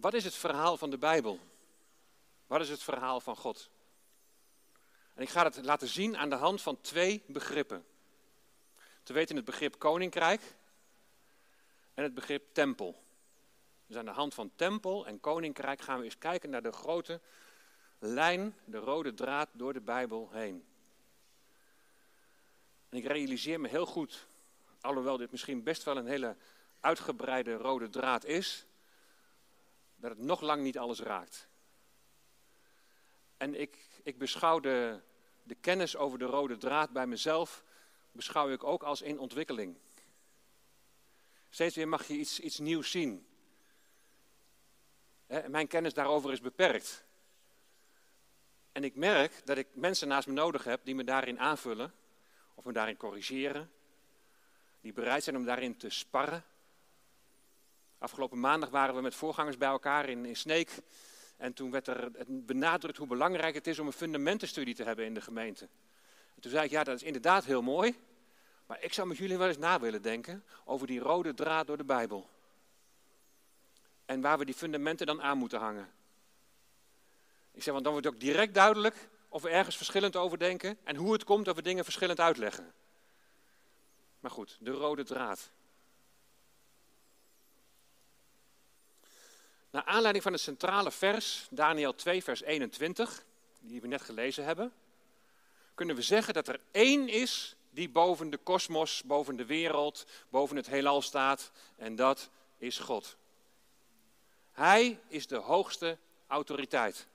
Wat is het verhaal van de Bijbel? Wat is het verhaal van God? En ik ga het laten zien aan de hand van twee begrippen. Te weten het begrip koninkrijk en het begrip tempel. Dus aan de hand van tempel en koninkrijk gaan we eens kijken naar de grote lijn, de rode draad door de Bijbel heen. En ik realiseer me heel goed, alhoewel dit misschien best wel een hele uitgebreide rode draad is, dat het nog lang niet alles raakt. En ik, ik beschouw de, kennis over de rode draad bij mezelf, beschouw ik ook als in ontwikkeling. Steeds weer mag je iets, iets nieuws zien. mijn kennis daarover is beperkt. En ik merk dat ik mensen naast me nodig heb die me daarin aanvullen, of me daarin corrigeren, die bereid zijn om daarin te sparren. Afgelopen maandag waren we met voorgangers bij elkaar in, in Sneek. En toen werd er benadrukt hoe belangrijk het is om een fundamentenstudie te hebben in de gemeente. En toen zei ik, ja, dat is inderdaad heel mooi. Maar ik zou met jullie wel eens na willen denken over die rode draad door de Bijbel. En waar we die fundamenten dan aan moeten hangen. Ik zeg, want dan wordt ook direct duidelijk of we ergens verschillend over denken en hoe het komt dat we dingen verschillend uitleggen. Maar goed, de rode draad. Naar aanleiding van het centrale vers, Daniel 2, vers 21, die we net gelezen hebben, kunnen we zeggen dat er één is die boven de kosmos, boven de wereld, boven het heelal staat, en dat is God. Hij is de hoogste autoriteit.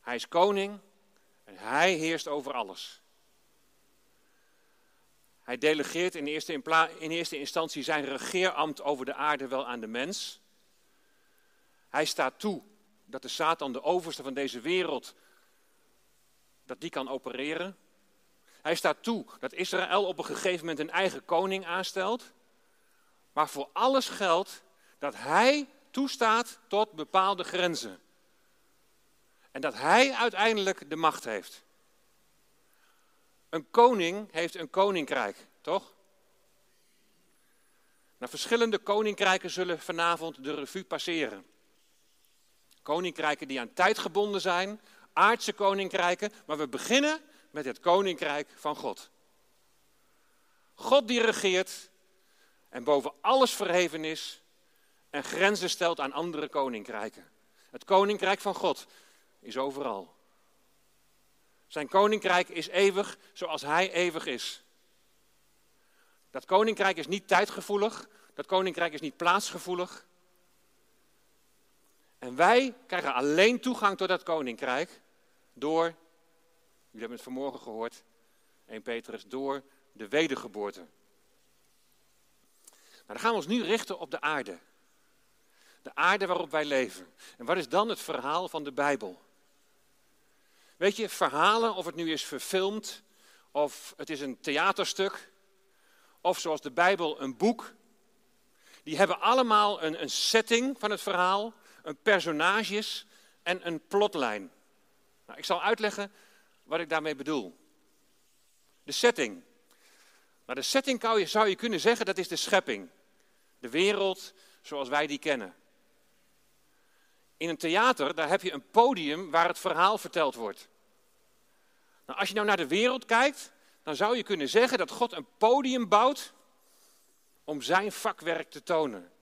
Hij is koning en hij heerst over alles. Hij delegeert in eerste, in eerste instantie zijn regeerambt over de aarde wel aan de mens. Hij staat toe dat de Satan, de overste van deze wereld, dat die kan opereren. Hij staat toe dat Israël op een gegeven moment een eigen koning aanstelt. Maar voor alles geldt dat hij toestaat tot bepaalde grenzen. En dat hij uiteindelijk de macht heeft. Een koning heeft een koninkrijk, toch? Nou, verschillende koninkrijken zullen vanavond de revue passeren. Koninkrijken die aan tijd gebonden zijn, aardse koninkrijken, maar we beginnen met het koninkrijk van God. God die regeert en boven alles verheven is en grenzen stelt aan andere koninkrijken. Het koninkrijk van God is overal. Zijn koninkrijk is eeuwig zoals hij eeuwig is. Dat koninkrijk is niet tijdgevoelig, dat koninkrijk is niet plaatsgevoelig. En wij krijgen alleen toegang tot dat koninkrijk door, jullie hebben het vanmorgen gehoord, 1 Petrus, door de wedergeboorte. Nou, dan gaan we ons nu richten op de aarde. De aarde waarop wij leven. En wat is dan het verhaal van de Bijbel? Weet je, verhalen, of het nu is verfilmd, of het is een theaterstuk, of zoals de Bijbel een boek, die hebben allemaal een, een setting van het verhaal, een personages en een plotlijn. Nou, ik zal uitleggen wat ik daarmee bedoel. De setting. Nou, de setting zou je kunnen zeggen dat is de schepping. De wereld zoals wij die kennen. In een theater, daar heb je een podium waar het verhaal verteld wordt. Nou, als je nou naar de wereld kijkt, dan zou je kunnen zeggen dat God een podium bouwt om zijn vakwerk te tonen.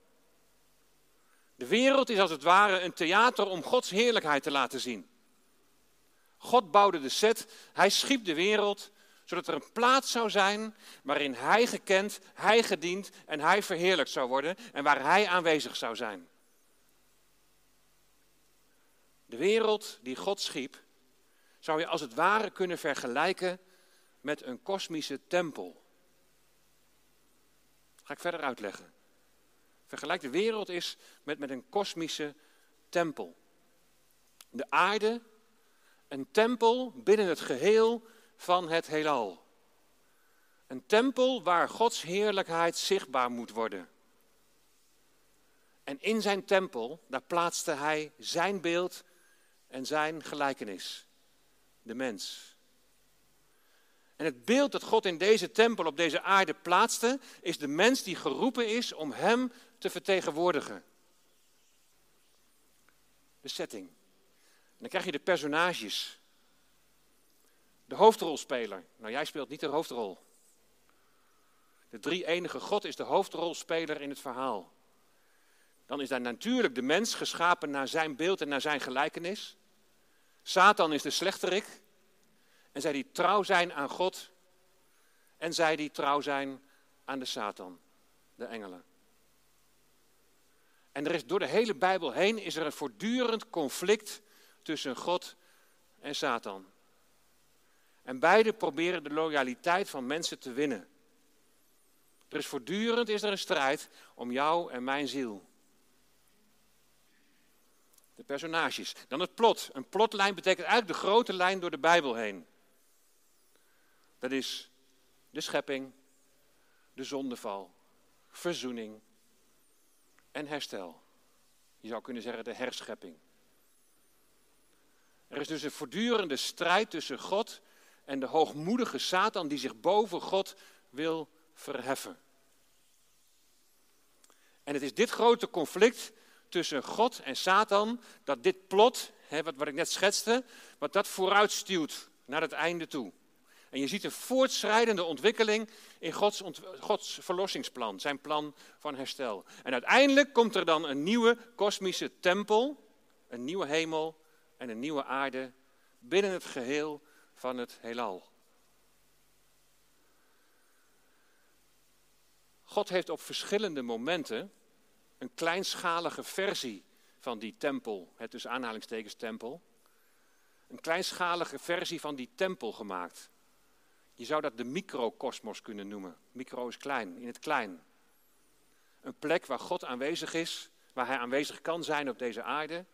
De wereld is als het ware een theater om Gods heerlijkheid te laten zien. God bouwde de set, hij schiep de wereld, zodat er een plaats zou zijn waarin hij gekend, hij gediend en hij verheerlijkt zou worden en waar hij aanwezig zou zijn. De wereld die God schiep, zou je als het ware kunnen vergelijken met een kosmische tempel. ga ik verder uitleggen. Vergelijk de wereld is met, met een kosmische tempel. De aarde, een tempel binnen het geheel van het heelal. Een tempel waar Gods heerlijkheid zichtbaar moet worden. En in zijn tempel, daar plaatste hij zijn beeld en zijn gelijkenis, de mens. En het beeld dat God in deze tempel op deze aarde plaatste, is de mens die geroepen is om hem te vertegenwoordigen. de setting. Dan krijg je de personages. De hoofdrolspeler. Nou, jij speelt niet de hoofdrol. De drie enige God is de hoofdrolspeler in het verhaal. Dan is daar natuurlijk de mens geschapen naar zijn beeld en naar zijn gelijkenis. Satan is de slechterik. En zij die trouw zijn aan God. En zij die trouw zijn aan de Satan, de engelen. En er is door de hele Bijbel heen is er een voortdurend conflict tussen God en Satan. En beide proberen de loyaliteit van mensen te winnen. Er is voortdurend is er een strijd om jou en mijn ziel. De personages. Dan het plot. Een plotlijn betekent eigenlijk de grote lijn door de Bijbel heen. Dat is de schepping, de zondeval, verzoening en herstel. Je zou kunnen zeggen de herschepping. Er is dus een voortdurende strijd tussen God en de hoogmoedige Satan die zich boven God wil verheffen. En het is dit grote conflict tussen God en Satan dat dit plot, hè, wat, ik net schetste, wat dat vooruitstuwt naar het einde toe. En je ziet een voortschrijdende ontwikkeling in Gods, Gods verlossingsplan, zijn plan van herstel. En uiteindelijk komt er dan een nieuwe kosmische tempel, een nieuwe hemel en een nieuwe aarde binnen het geheel van het heelal. God heeft op verschillende momenten een kleinschalige versie van die tempel, het dus aanhalingstekens tempel, een kleinschalige versie van die tempel gemaakt. Je zou dat de microcosmos kunnen noemen. Micro is klein, in het klein. Een plek waar God aanwezig is, waar Hij aanwezig kan zijn op deze aarde.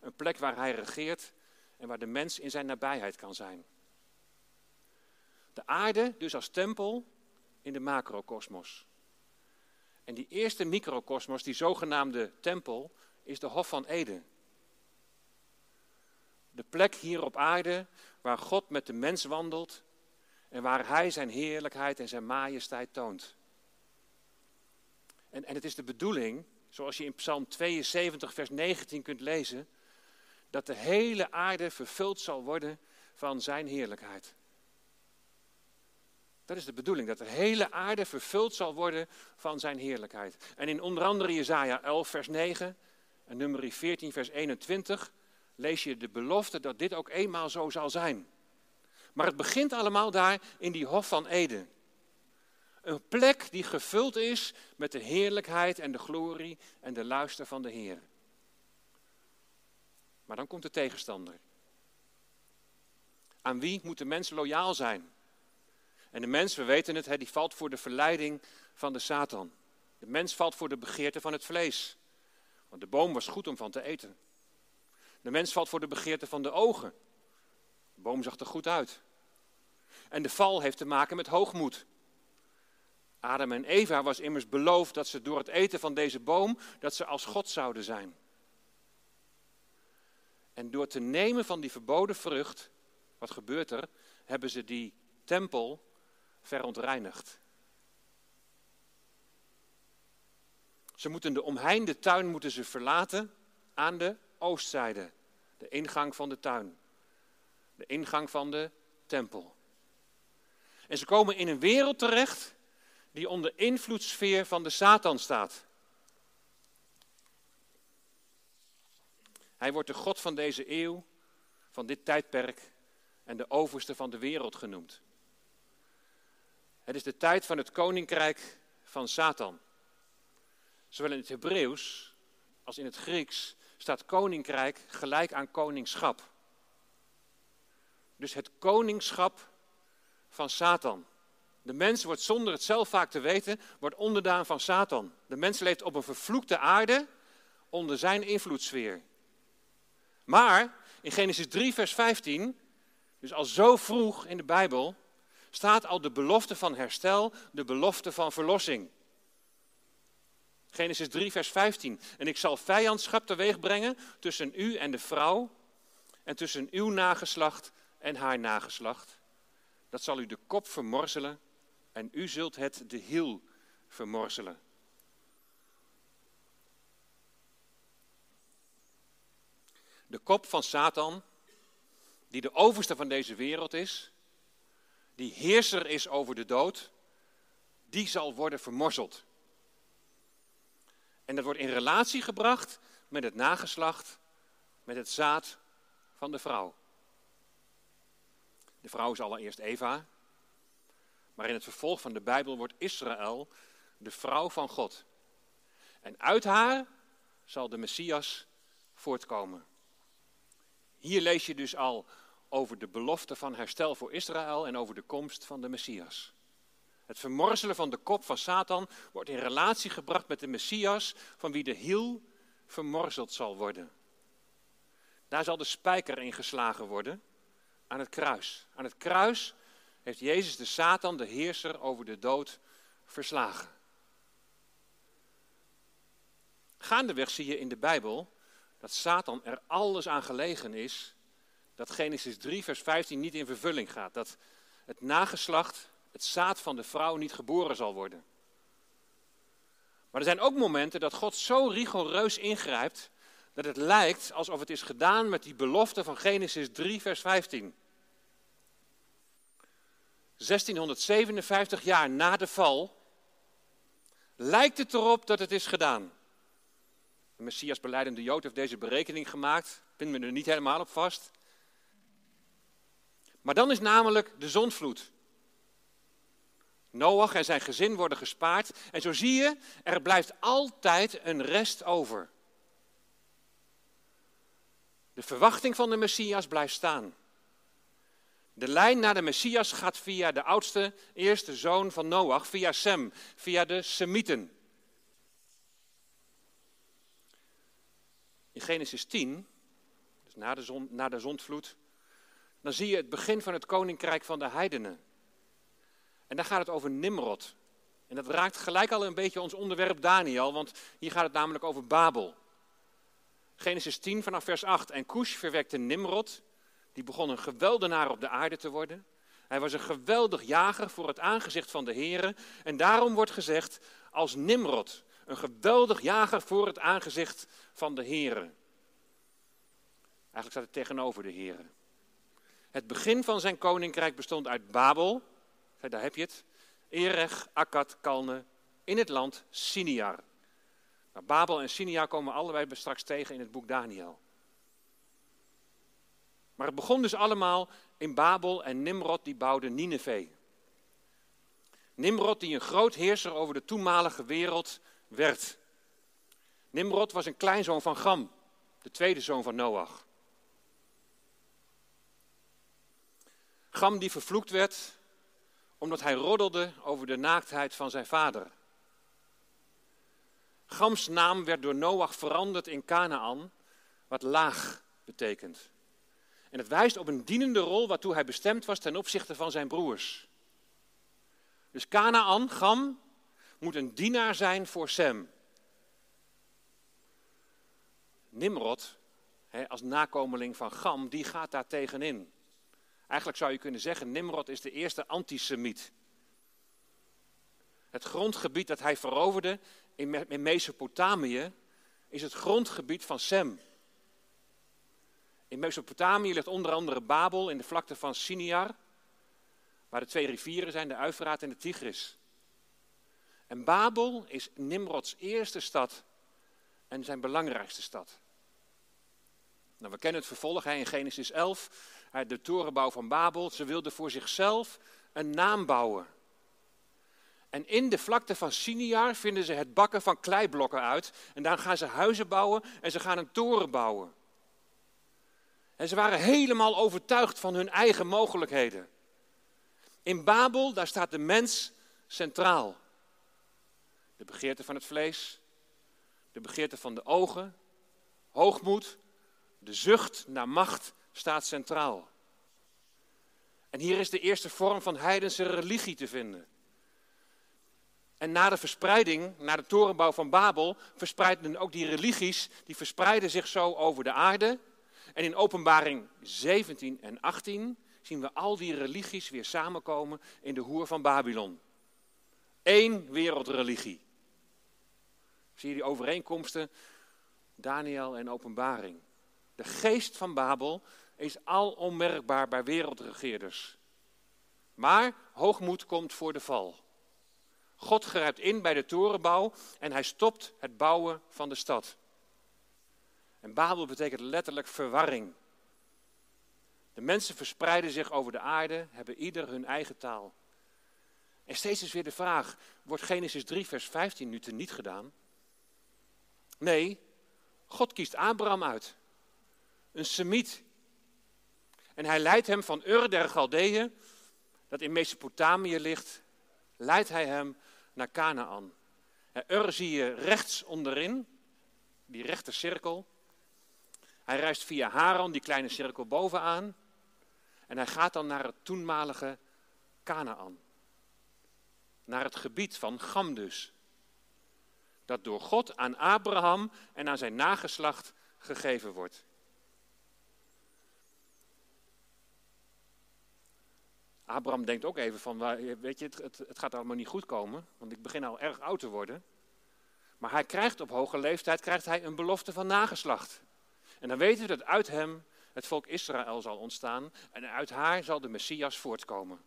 Een plek waar Hij regeert en waar de mens in zijn nabijheid kan zijn. De aarde dus als tempel in de macrocosmos. En die eerste microcosmos, die zogenaamde tempel, is de Hof van Eden. De plek hier op aarde waar God met de mens wandelt en waar Hij zijn heerlijkheid en zijn majesteit toont. En, en het is de bedoeling, zoals je in Psalm 72, vers 19 kunt lezen, dat de hele aarde vervuld zal worden van Zijn heerlijkheid. Dat is de bedoeling, dat de hele aarde vervuld zal worden van zijn heerlijkheid. En in onder andere Jezaja 11 vers 9 en nummer 14 vers 21 lees je de belofte dat dit ook eenmaal zo zal zijn. Maar het begint allemaal daar in die Hof van Eden. Een plek die gevuld is met de heerlijkheid en de glorie en de luister van de Heer. Maar dan komt de tegenstander. Aan wie moet de mens loyaal zijn? En de mens, we weten het, die valt voor de verleiding van de Satan. De mens valt voor de begeerte van het vlees. Want de boom was goed om van te eten. De mens valt voor de begeerte van de ogen. De boom zag er goed uit. En de val heeft te maken met hoogmoed. Adam en Eva was immers beloofd dat ze door het eten van deze boom, dat ze als God zouden zijn. En door te nemen van die verboden vrucht, wat gebeurt er? Hebben ze die tempel verontreinigd. Ze moeten de omheinde tuin moeten ze verlaten aan de oostzijde. De ingang van de tuin. De ingang van de tempel. En ze komen in een wereld terecht die onder invloedssfeer van de Satan staat. Hij wordt de God van deze eeuw, van dit tijdperk en de overste van de wereld genoemd. Het is de tijd van het koninkrijk van Satan. Zowel in het Hebreeuws als in het Grieks staat koninkrijk gelijk aan koningschap. Dus het koningschap van Satan. De mens wordt zonder het zelf vaak te weten, wordt onderdaan van Satan. De mens leeft op een vervloekte aarde onder zijn invloedssfeer. Maar in Genesis 3, vers 15, dus al zo vroeg in de Bijbel, staat al de belofte van herstel, de belofte van verlossing. Genesis 3, vers 15. En ik zal vijandschap teweeg brengen tussen u en de vrouw, en tussen uw nageslacht en haar nageslacht. Dat zal u de kop vermorzelen, en u zult het de hiel vermorzelen. De kop van Satan, die de overste van deze wereld is, die heerser is over de dood, die zal worden vermorzeld. En dat wordt in relatie gebracht met het nageslacht, met het zaad van de vrouw. De vrouw is allereerst Eva, maar in het vervolg van de Bijbel wordt Israël de vrouw van God. En uit haar zal de Messias voortkomen. Hier lees je dus al over de belofte van herstel voor Israël en over de komst van de Messias. Het vermorzelen van de kop van Satan wordt in relatie gebracht met de Messias, van wie de hiel vermorzeld zal worden. Daar zal de spijker in geslagen worden aan het kruis. Aan het kruis heeft Jezus de Satan, de heerser over de dood, verslagen. Gaandeweg zie je in de Bijbel dat Satan er alles aan gelegen is dat Genesis 3, vers 15 niet in vervulling gaat. Dat het nageslacht, het zaad van de vrouw niet geboren zal worden. Maar er zijn ook momenten dat God zo rigoureus ingrijpt dat het lijkt alsof het is gedaan met die belofte van Genesis 3, vers 15. 1657 jaar na de val lijkt het erop dat het is gedaan. De Messias beleidende Jood heeft deze berekening gemaakt. Pin me er niet helemaal op vast. Maar dan is namelijk de zondvloed. Noach en zijn gezin worden gespaard. En zo zie je, er blijft altijd een rest over. De verwachting van de Messias blijft staan. De lijn naar de Messias gaat via de oudste, eerste zoon van Noach, via Sem, via de Semieten. In Genesis 10, dus na de, na de zondvloed, dan zie je het begin van het koninkrijk van de heidenen. En daar gaat het over Nimrod. En dat raakt gelijk al een beetje ons onderwerp Daniel, want hier gaat het namelijk over Babel. Genesis 10 vanaf vers 8. En Cush verwekte Nimrod, die begon een geweldenaar op de aarde te worden. Hij was een geweldig jager voor het aangezicht van de Heeren. En daarom wordt gezegd, als Nimrod, een geweldig jager voor het aangezicht van de Heeren. Eigenlijk staat het tegenover de Heeren. Het begin van zijn koninkrijk bestond uit Babel, daar heb je het, Erech, Akkad, Kalne, in het land Siniar. Maar Babel en Siniar komen allebei straks tegen in het boek Daniel. Maar het begon dus allemaal in Babel en Nimrod die bouwde Nineveh. Nimrod die een groot heerser over de toenmalige wereld werd. Nimrod was een kleinzoon van Gam, de tweede zoon van Noach. Gam die vervloekt werd omdat hij roddelde over de naaktheid van zijn vader. Gams naam werd door Noach veranderd in Canaan, wat laag betekent. En het wijst op een dienende rol waartoe hij bestemd was ten opzichte van zijn broers. Dus Canaan, Gam, moet een dienaar zijn voor Sem. Nimrod, als nakomeling van Gam, die gaat daar tegenin. Eigenlijk zou je kunnen zeggen, Nimrod is de eerste antisemiet. Het grondgebied dat hij veroverde in Mesopotamië is het grondgebied van Sem. In Mesopotamië ligt onder andere Babel in de vlakte van Siniar, waar de twee rivieren zijn, de Uifraat en de Tigris. En Babel is Nimrods eerste stad en zijn belangrijkste stad. Nou, we kennen het vervolg in Genesis 11, de torenbouw van Babel. Ze wilden voor zichzelf een naam bouwen. En in de vlakte van Siniar vinden ze het bakken van kleiblokken uit. En daar gaan ze huizen bouwen en ze gaan een toren bouwen. En ze waren helemaal overtuigd van hun eigen mogelijkheden. In Babel, daar staat de mens centraal. De begeerte van het vlees, de begeerte van de ogen, hoogmoed, de zucht naar macht staat centraal. En hier is de eerste vorm van heidense religie te vinden. En na de verspreiding, na de torenbouw van Babel, verspreidden ook die religies, die verspreiden zich zo over de aarde. En in openbaring 17 en 18 zien we al die religies weer samenkomen in de hoer van Babylon. Eén wereldreligie. Zie je die overeenkomsten? Daniel en openbaring. De geest van Babel is al onmerkbaar bij wereldregeerders. Maar hoogmoed komt voor de val. God grijpt in bij de torenbouw en hij stopt het bouwen van de stad. En Babel betekent letterlijk verwarring. De mensen verspreiden zich over de aarde, hebben ieder hun eigen taal. En steeds is weer de vraag, wordt Genesis 3 vers 15 nu niet gedaan? Nee, God kiest Abraham uit. Een Semiet. En hij leidt hem van Ur der Galdeeën, dat in Mesopotamië ligt, leidt hij hem naar Canaan. Ur zie je rechts onderin, die rechte cirkel. Hij reist via Haran, die kleine cirkel bovenaan. En hij gaat dan naar het toenmalige Canaan. Naar het gebied van Gamdus. Dat door God aan Abraham en aan zijn nageslacht gegeven wordt. Abraham denkt ook even van, weet je, het, het, gaat allemaal niet goed komen, want ik begin al erg oud te worden. Maar hij krijgt op hoge leeftijd krijgt hij een belofte van nageslacht. En dan weten we dat uit hem het volk Israël zal ontstaan en uit haar zal de Messias voortkomen.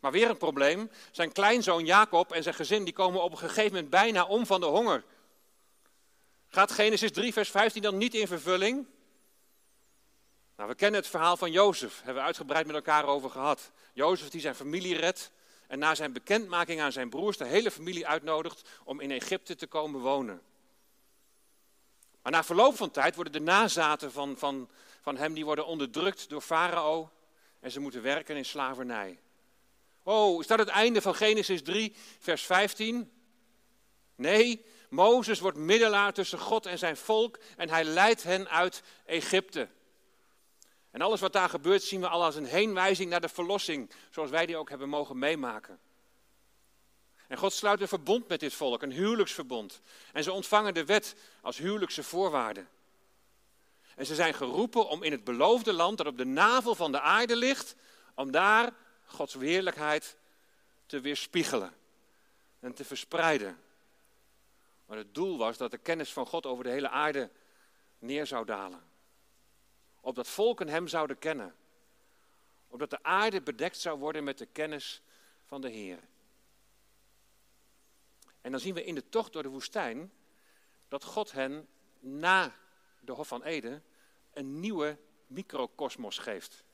Maar weer een probleem. Zijn kleinzoon Jacob en zijn gezin die komen op een gegeven moment bijna om van de honger. Gaat Genesis 3, vers 15 dan niet in vervulling? Nou, we kennen het verhaal van Jozef, hebben we uitgebreid met elkaar over gehad. Jozef die zijn familie redt en na zijn bekendmaking aan zijn broers de hele familie uitnodigt om in Egypte te komen wonen. Maar na verloop van tijd worden de nazaten van, van, van hem die worden onderdrukt door Farao en ze moeten werken in slavernij. Oh, is dat het einde van Genesis 3, vers 15? Nee, Mozes wordt middelaar tussen God en zijn volk en hij leidt hen uit Egypte. En alles wat daar gebeurt zien we al als een heenwijzing naar de verlossing, zoals wij die ook hebben mogen meemaken. En God sluit een verbond met dit volk, een huwelijksverbond. En ze ontvangen de wet als huwelijkse voorwaarde. En ze zijn geroepen om in het beloofde land dat op de navel van de aarde ligt, om daar Gods heerlijkheid te weerspiegelen en te verspreiden. Maar het doel was dat de kennis van God over de hele aarde neer zou dalen opdat volken hem zouden kennen. Opdat de aarde bedekt zou worden met de kennis van de Heer. En dan zien we in de tocht door de woestijn dat God hen na de Hof van Eden een nieuwe microcosmos geeft.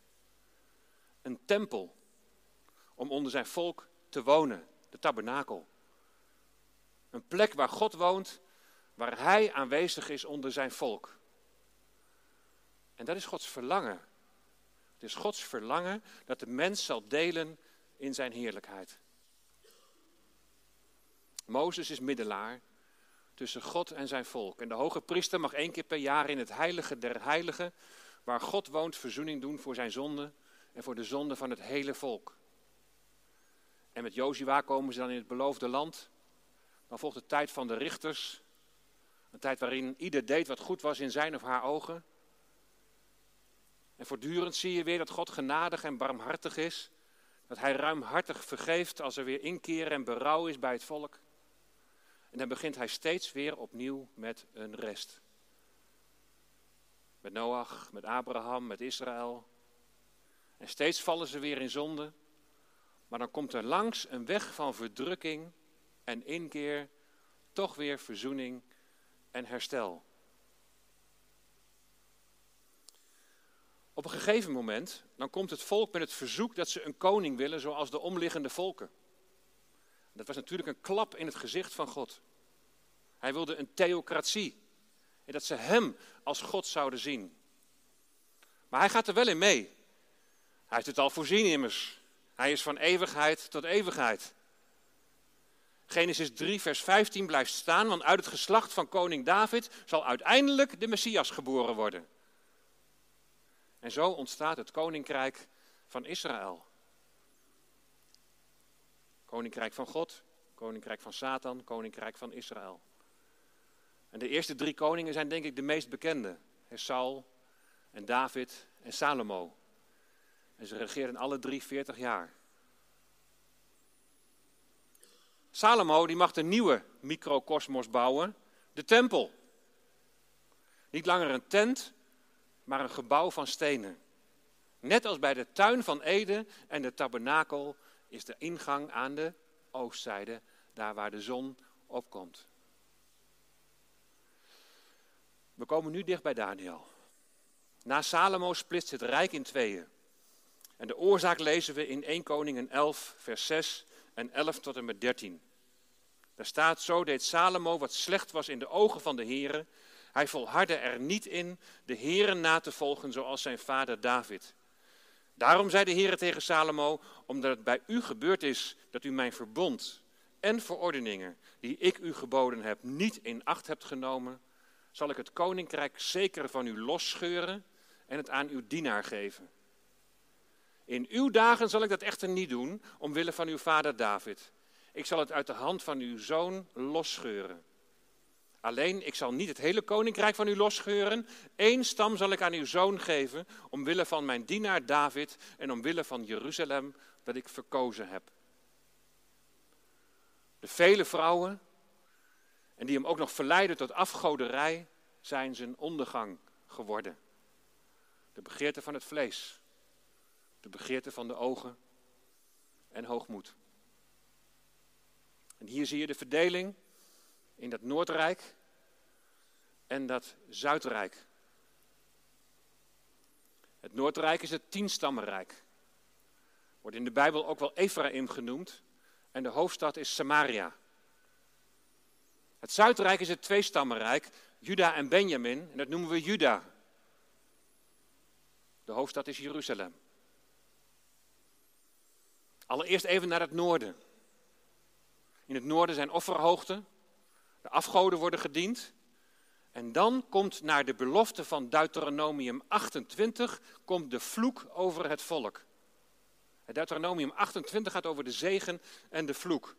Een tempel om onder zijn volk te wonen, de tabernakel. Een plek waar God woont, waar Hij aanwezig is onder zijn volk. En dat is Gods verlangen. Het is Gods verlangen dat de mens zal delen in zijn heerlijkheid. Mozes is middelaar tussen God en zijn volk. En de hoge priester mag één keer per jaar in het heilige der heiligen, waar God woont, verzoening doen voor zijn zonde en voor de zonde van het hele volk. En met Jozua komen ze dan in het beloofde land. Dan volgt de tijd van de richters. Een tijd waarin ieder deed wat goed was in zijn of haar ogen. En voortdurend zie je weer dat God genadig en barmhartig is. Dat hij ruimhartig vergeeft als er weer inkeer en berouw is bij het volk. En dan begint hij steeds weer opnieuw met een rest. Met Noach, met Abraham, met Israël. En steeds vallen ze weer in zonde. Maar dan komt er langs een weg van verdrukking en inkeer toch weer verzoening en herstel. Op een gegeven moment, dan komt het volk met het verzoek dat ze een koning willen zoals de omliggende volken. Dat was natuurlijk een klap in het gezicht van God. Hij wilde een theocratie. En dat ze hem als God zouden zien. Maar hij gaat er wel in mee. Hij heeft het al voorzien immers. Hij is van eeuwigheid tot eeuwigheid. Genesis 3, vers 15 blijft staan, want uit het geslacht van koning David zal uiteindelijk de Messias geboren worden. En zo ontstaat het koninkrijk van Israël. Koninkrijk van God, koninkrijk van Satan, koninkrijk van Israël. En de eerste drie koningen zijn denk ik de meest bekende. Saul en David en Salomo. En ze regeerden alle drie 40 jaar. Salomo die mag een nieuwe microcosmos bouwen, de tempel. Niet langer een tent, maar een gebouw van stenen. Net als bij de tuin van Eden en de tabernakel is de ingang aan de oostzijde, daar waar de zon opkomt. We komen nu dicht bij Daniel. Na Salomo splitst het rijk in tweeën. En de oorzaak lezen we in 1 Koningen 11, vers 6 en 11 tot en met 13. Daar staat, zo deed Salomo wat slecht was in de ogen van de heren. Hij volhardde er niet in de heren na te volgen zoals zijn vader David. Daarom zei de Heer tegen Salomo, omdat het bij u gebeurd is dat u mijn verbond en verordeningen die ik u geboden heb niet in acht hebt genomen, zal ik het koninkrijk zeker van u losscheuren en het aan uw dienaar geven. In uw dagen zal ik dat echter niet doen, omwille van uw vader David. Ik zal het uit de hand van uw zoon losscheuren. Alleen, ik zal niet het hele koninkrijk van u losscheuren. Eén stam zal ik aan uw zoon geven, omwille van mijn dienaar David en omwille van Jeruzalem dat ik verkozen heb. De vele vrouwen, en die hem ook nog verleiden tot afgoderij, zijn zijn ondergang geworden. De begeerte van het vlees, de begeerte van de ogen en hoogmoed. En hier zie je de verdeling in dat Noordrijk en dat Zuidrijk. Het Noordrijk is het tienstammenrijk. Wordt in de Bijbel ook wel Ephraim genoemd. En de hoofdstad is Samaria. Het Zuidrijk is het tweestammenrijk, Juda en Benjamin. En dat noemen we Juda. De hoofdstad is Jeruzalem. Allereerst even naar het noorden. In het noorden zijn offerhoogten. De afgoden worden gediend. En dan komt naar de belofte van Deuteronomium 28, komt de vloek over het volk. Deuteronomium 28 gaat over de zegen en de vloek.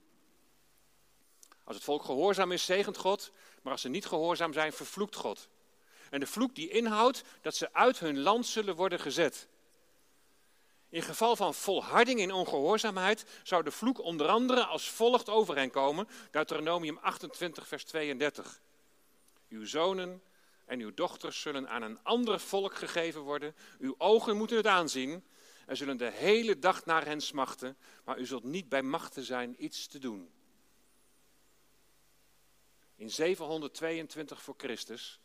Als het volk gehoorzaam is, zegent God, maar als ze niet gehoorzaam zijn, vervloekt God. En de vloek die inhoudt dat ze uit hun land zullen worden gezet. In geval van volharding in ongehoorzaamheid zou de vloek onder andere als volgt over hen komen. Deuteronomium 28, vers 32. Uw zonen en uw dochters zullen aan een ander volk gegeven worden. Uw ogen moeten het aanzien en zullen de hele dag naar hen smachten, maar u zult niet bij machten zijn iets te doen. In 722 voor Christus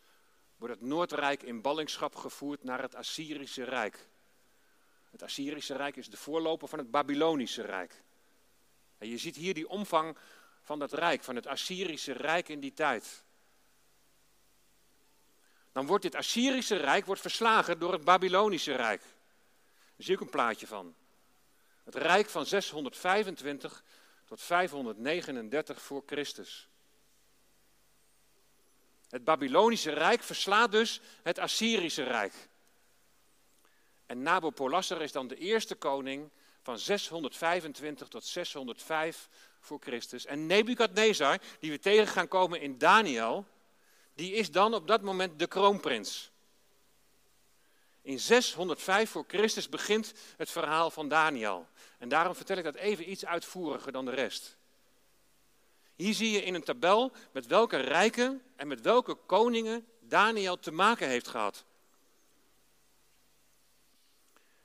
wordt het Noordrijk in ballingschap gevoerd naar het Assyrische Rijk. Het Assyrische Rijk is de voorloper van het Babylonische Rijk. En je ziet hier die omvang van dat rijk, van het Assyrische Rijk in die tijd. Dan wordt dit Assyrische Rijk wordt verslagen door het Babylonische Rijk. Daar zie ik een plaatje van. Het Rijk van 625 tot 539 voor Christus. Het Babylonische Rijk verslaat dus het Assyrische Rijk. En Nabopolassar is dan de eerste koning van 625 tot 605 voor Christus. En Nebukadnezar, die we tegen gaan komen in Daniel, die is dan op dat moment de kroonprins. In 605 voor Christus begint het verhaal van Daniel. En daarom vertel ik dat even iets uitvoeriger dan de rest. Hier zie je in een tabel met welke rijken en met welke koningen Daniel te maken heeft gehad.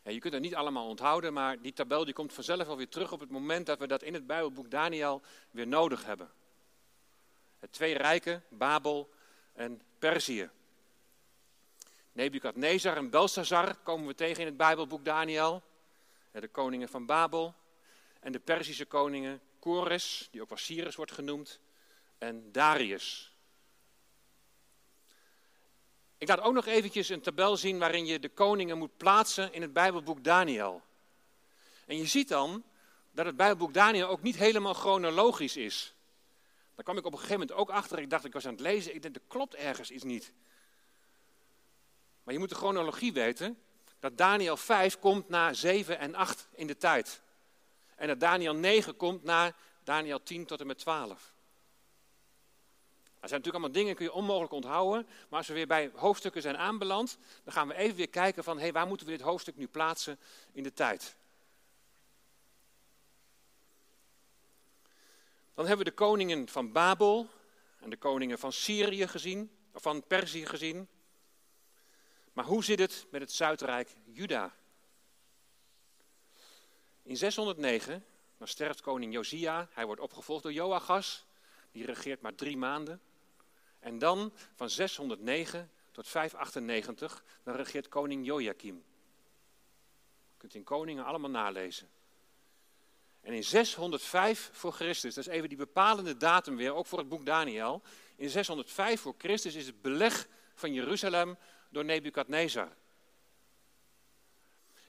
Ja, je kunt het niet allemaal onthouden, maar die tabel die komt vanzelf alweer terug op het moment dat we dat in het Bijbelboek Daniel weer nodig hebben. Het twee rijken, Babel en Perzië. Nebukadnezar en Belshazzar komen we tegen in het Bijbelboek Daniel. De koningen van Babel. En de Perzische koningen Kores, die ook wel Cyrus wordt genoemd. En Darius. Ik laat ook nog eventjes een tabel zien waarin je de koningen moet plaatsen in het Bijbelboek Daniel. En je ziet dan dat het Bijbelboek Daniel ook niet helemaal chronologisch is. Daar kwam ik op een gegeven moment ook achter. Ik dacht, ik was aan het lezen. Ik denk, er klopt ergens iets niet. Maar je moet de chronologie weten. Dat Daniel 5 komt na 7 en 8 in de tijd. En dat Daniel 9 komt na Daniel 10 tot en met 12. Er zijn natuurlijk allemaal dingen, kun je onmogelijk onthouden. Maar als we weer bij hoofdstukken zijn aanbeland, dan gaan we even weer kijken van, hey, waar moeten we dit hoofdstuk nu plaatsen in de tijd? Dan hebben we de koningen van Babel en de koningen van Syrië gezien, of van Perzië gezien. Maar hoe zit het met het Zuidrijk Juda? In 609, dan sterft koning Josia. Hij wordt opgevolgd door Joachas. Die regeert maar drie maanden. En dan van 609 tot 598, dan regeert koning Joachim. kunt in Koningen allemaal nalezen. En in 605 voor Christus, dat is even die bepalende datum weer, ook voor het boek Daniel. In 605 voor Christus is het beleg van Jeruzalem door Nebukadnezar.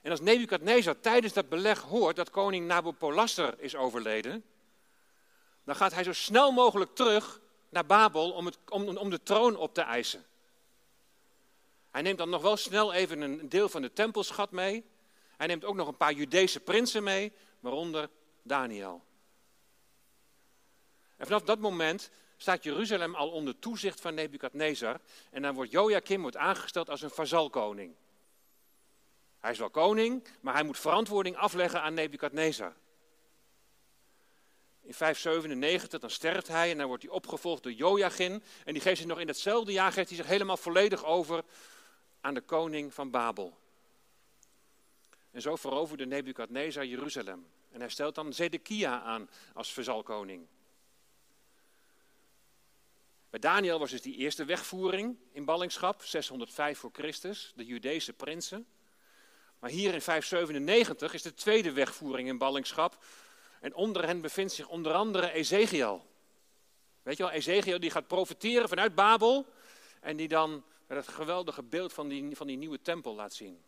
En als Nebukadnezar tijdens dat beleg hoort dat koning Nabopolassar is overleden, dan gaat hij zo snel mogelijk terug naar Babel om, het, om, om de troon op te eisen. Hij neemt dan nog wel snel even een deel van de tempelschat mee. Hij neemt ook nog een paar Judese prinsen mee, waaronder Daniel. En vanaf dat moment staat Jeruzalem al onder toezicht van Nebukadnezar. En dan wordt Joachim wordt aangesteld als een vazalkoning. Hij is wel koning, maar hij moet verantwoording afleggen aan Nebukadnezar. In 597 dan sterft hij en dan wordt hij opgevolgd door Joachim. En die geeft zich nog in hetzelfde jaar geeft hij zich helemaal volledig over aan de koning van Babel. En zo veroverde Nebukadnezar Jeruzalem. En hij stelt dan Zedekia aan als verzalkoning. Bij Daniel was dus die eerste wegvoering in ballingschap, 605 voor Christus, de Judese prinsen. Maar hier in 597 is de tweede wegvoering in ballingschap. En onder hen bevindt zich onder andere Ezekiel. Weet je wel, Ezekiel die gaat profiteren vanuit Babel. En die dan het geweldige beeld van die, van die nieuwe tempel laat zien.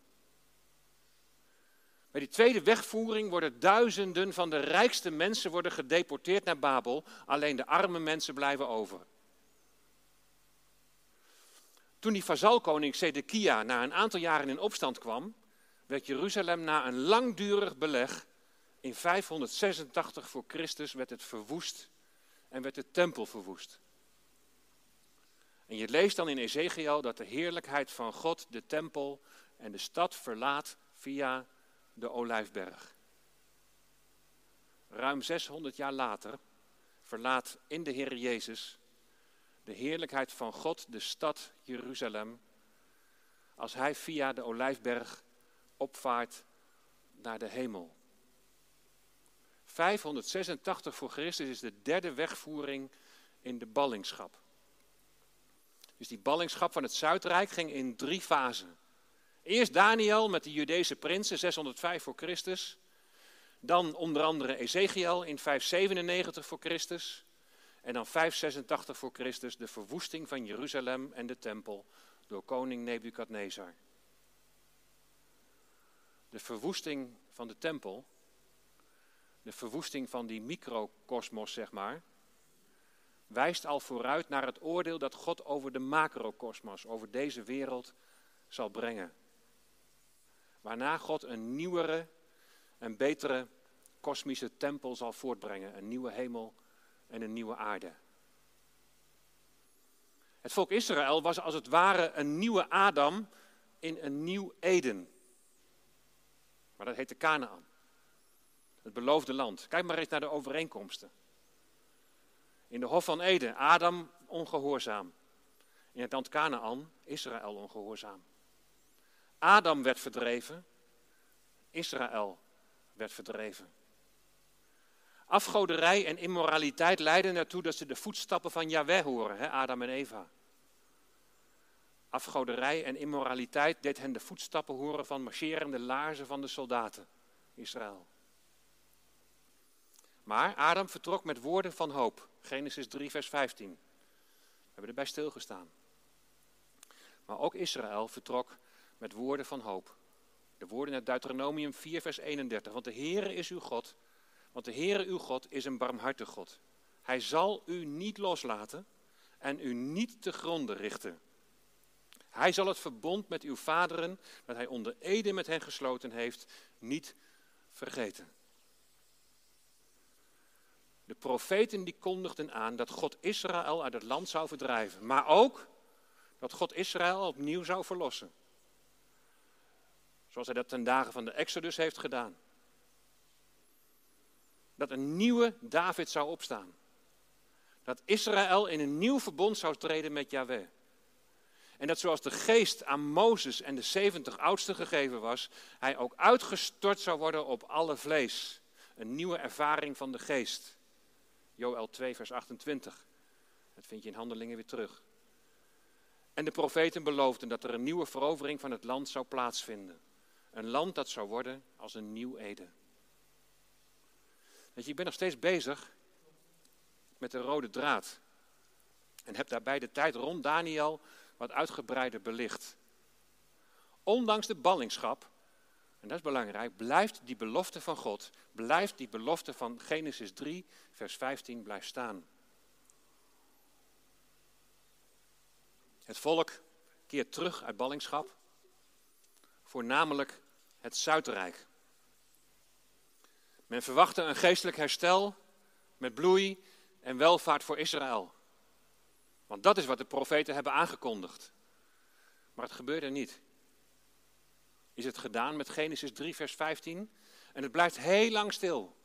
Bij die tweede wegvoering worden duizenden van de rijkste mensen worden gedeporteerd naar Babel. Alleen de arme mensen blijven over. Toen die vazalkoning Zedekia na een aantal jaren in opstand kwam, werd Jeruzalem na een langdurig beleg in 586 voor Christus werd het verwoest en werd de tempel verwoest. En je leest dan in Ezekiel dat de heerlijkheid van God de tempel en de stad verlaat via de Olijfberg. Ruim 600 jaar later verlaat in de Heer Jezus de heerlijkheid van God de stad Jeruzalem als hij via de Olijfberg opvaart naar de hemel. 586 voor Christus is de derde wegvoering in de ballingschap. Dus die ballingschap van het Zuidrijk ging in drie fasen. Eerst Daniel met de Judese prinsen, 605 voor Christus. Dan onder andere Ezekiel in 597 voor Christus. En dan 586 voor Christus de verwoesting van Jeruzalem en de tempel door koning Nebukadnezar. De verwoesting van de tempel, de verwoesting van die microcosmos, zeg maar, wijst al vooruit naar het oordeel dat God over de macrocosmos, over deze wereld, zal brengen. Waarna God een nieuwere en betere kosmische tempel zal voortbrengen. Een nieuwe hemel en een nieuwe aarde. Het volk Israël was als het ware een nieuwe Adam in een nieuw Eden. Maar dat heette Canaan. Het beloofde land. Kijk maar eens naar de overeenkomsten. In de Hof van Eden, Adam ongehoorzaam. In het land Canaan, Israël ongehoorzaam. Adam werd verdreven, Israël werd verdreven. Afgoderij en immoraliteit leiden ertoe dat ze de voetstappen van Yahweh horen, hè, Adam en Eva. Afgoderij en immoraliteit deed hen de voetstappen horen van marcherende laarzen van de soldaten, Israël. Maar Adam vertrok met woorden van hoop. Genesis 3, vers 15. We hebben erbij stilgestaan. Maar ook Israël vertrok met woorden van hoop. De woorden uit Deuteronomium 4, vers 31. Want de Heere is uw God. Want de Heere uw God is een barmhartig God. Hij zal u niet loslaten en u niet te gronden richten. Hij zal het verbond met uw vaderen, dat hij onder ede met hen gesloten heeft, niet vergeten. De profeten die kondigden aan dat God Israël uit het land zou verdrijven, maar ook dat God Israël opnieuw zou verlossen. Zoals hij dat ten dagen van de Exodus heeft gedaan. Dat een nieuwe David zou opstaan. Dat Israël in een nieuw verbond zou treden met Yahweh. En dat zoals de geest aan Mozes en de 70 oudsten gegeven was, hij ook uitgestort zou worden op alle vlees. Een nieuwe ervaring van de geest. Joel 2, vers 28. Dat vind je in handelingen weer terug. En de profeten beloofden dat er een nieuwe verovering van het land zou plaatsvinden. Een land dat zou worden als een nieuw Eden. Weet je, ik ben nog steeds bezig met de rode draad. En heb daarbij de tijd rond Daniel wat uitgebreider belicht. Ondanks de ballingschap, en dat is belangrijk, blijft die belofte van God, blijft die belofte van Genesis 3, vers 15 blijft staan. Het volk keert terug uit ballingschap, voornamelijk het Zuidrijk. Men verwachtte een geestelijk herstel met bloei en welvaart voor Israël. Want dat is wat de profeten hebben aangekondigd. Maar het gebeurde niet. Is het gedaan met Genesis 3, vers 15? En het blijft heel lang stil.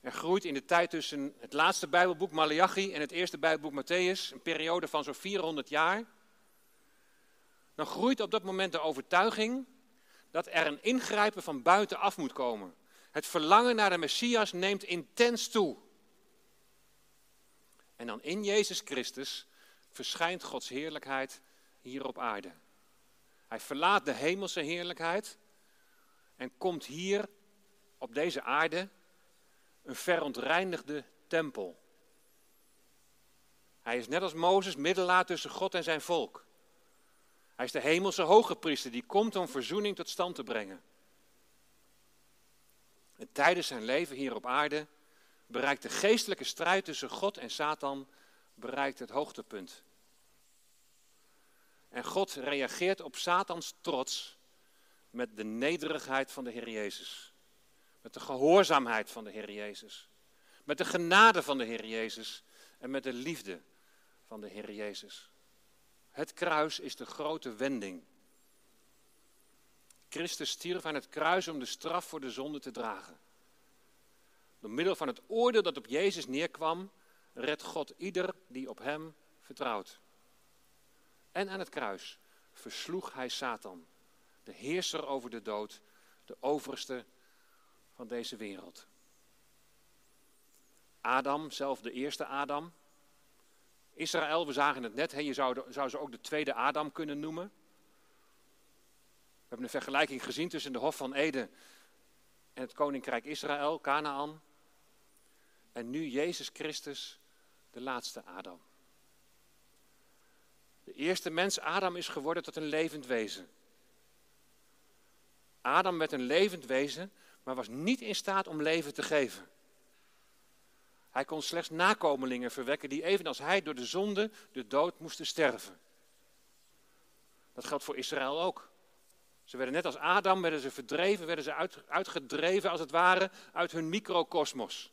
Er groeit in de tijd tussen het laatste Bijbelboek Malachi en het eerste Bijbelboek Matthäus, een periode van zo'n 400 jaar. Dan groeit op dat moment de overtuiging dat er een ingrijpen van buitenaf moet komen. Het verlangen naar de Messias neemt intens toe. En dan in Jezus Christus verschijnt Gods heerlijkheid hier op aarde. Hij verlaat de hemelse heerlijkheid en komt hier op deze aarde een verontreinigde tempel. Hij is net als Mozes middelaar tussen God en zijn volk. Hij is de hemelse hoge priester die komt om verzoening tot stand te brengen. En tijdens zijn leven hier op aarde bereikt de geestelijke strijd tussen God en Satan bereikt het hoogtepunt. En God reageert op Satans trots met de nederigheid van de Heer Jezus. Met de gehoorzaamheid van de Heer Jezus. Met de genade van de Heer Jezus en met de liefde van de Heer Jezus. Het kruis is de grote wending. Christus stierf aan het kruis om de straf voor de zonde te dragen. Door middel van het oordeel dat op Jezus neerkwam, redt God ieder die op hem vertrouwt. En aan het kruis versloeg hij Satan, de heerser over de dood, de overste van deze wereld. Adam, zelf de eerste Adam. Israël, we zagen het net, je zou, zou ze ook de tweede Adam kunnen noemen. We hebben een vergelijking gezien tussen de Hof van Eden en het Koninkrijk Israël, Canaan. En nu Jezus Christus, de laatste Adam. De eerste mens, Adam, is geworden tot een levend wezen. Adam werd een levend wezen, maar was niet in staat om leven te geven. Hij kon slechts nakomelingen verwekken die evenals hij door de zonde, de dood moesten sterven. Dat geldt voor Israël ook. Ze werden net als Adam, werden ze verdreven, werden ze uitgedreven als het ware uit hun microcosmos.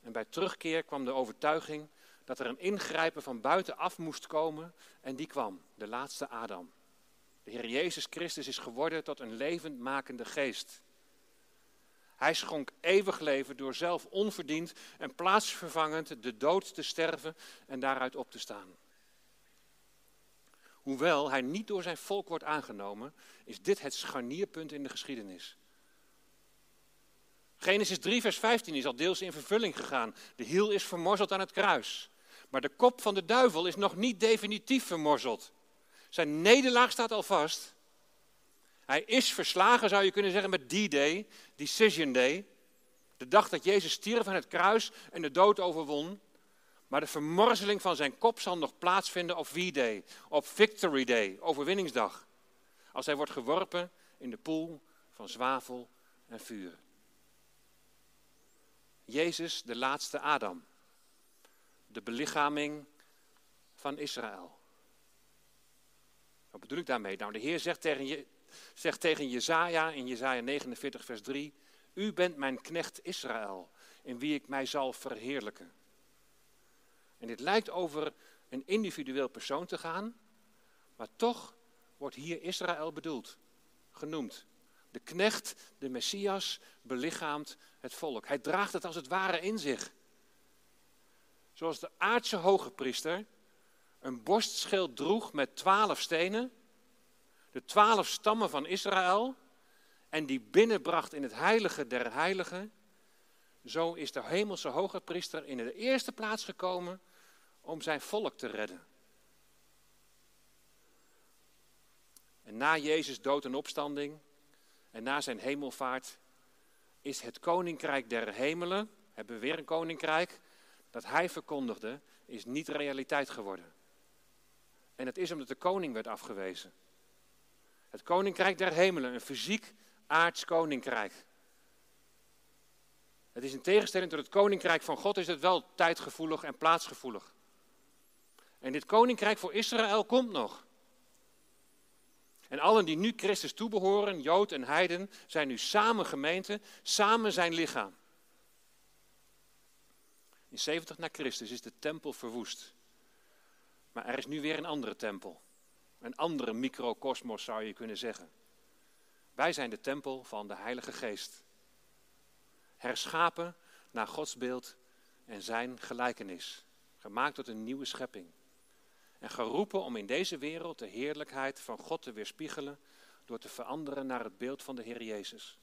En bij terugkeer kwam de overtuiging dat er een ingrijpen van buitenaf moest komen en die kwam, de laatste Adam. De Heer Jezus Christus is geworden tot een levendmakende geest. Hij schonk eeuwig leven door zelf onverdiend en plaatsvervangend de dood te sterven en daaruit op te staan. Hoewel hij niet door zijn volk wordt aangenomen, is dit het scharnierpunt in de geschiedenis. Genesis 3, vers 15 is al deels in vervulling gegaan. De hiel is vermorzeld aan het kruis. Maar de kop van de duivel is nog niet definitief vermorzeld. Zijn nederlaag staat al vast. Hij is verslagen, zou je kunnen zeggen, met D-Day, Decision Day. De dag dat Jezus stierf aan het kruis en de dood overwon. Maar de vermorzeling van zijn kop zal nog plaatsvinden op V-Day, op Victory Day, overwinningsdag. Als hij wordt geworpen in de poel van zwavel en vuur. Jezus, de laatste Adam. De belichaming van Israël. Wat bedoel ik daarmee? Nou, de Heer zegt tegen, je, zegt tegen Jezaja in Jezaja 49 vers 3. U bent mijn knecht Israël, in wie ik mij zal verheerlijken. En dit lijkt over een individueel persoon te gaan, maar toch wordt hier Israël bedoeld, genoemd. De knecht, de Messias, belichaamt het volk. Hij draagt het als het ware in zich. Zoals de aardse hoge priester een borstschild droeg met twaalf stenen, de twaalf stammen van Israël, en die binnenbracht in het heilige der heiligen, zo is de hemelse hoge priester in de eerste plaats gekomen om zijn volk te redden. En na Jezus dood en opstanding en na zijn hemelvaart is het koninkrijk der hemelen, hebben we weer een koninkrijk, dat hij verkondigde, is niet realiteit geworden. En het is omdat de koning werd afgewezen. Het koninkrijk der hemelen, een fysiek aards koninkrijk. Het is in tegenstelling tot het koninkrijk van God, is het wel tijdgevoelig en plaatsgevoelig. En dit koninkrijk voor Israël komt nog. En allen die nu Christus toebehoren, Jood en Heiden, zijn nu samen gemeente, samen zijn lichaam. In 70 na Christus is de tempel verwoest. Maar er is nu weer een andere tempel. Een andere microcosmos zou je kunnen zeggen. Wij zijn de tempel van de Heilige Geest. Herschapen naar Gods beeld en zijn gelijkenis. Gemaakt tot een nieuwe schepping. En geroepen om in deze wereld de heerlijkheid van God te weerspiegelen door te veranderen naar het beeld van de Heer Jezus.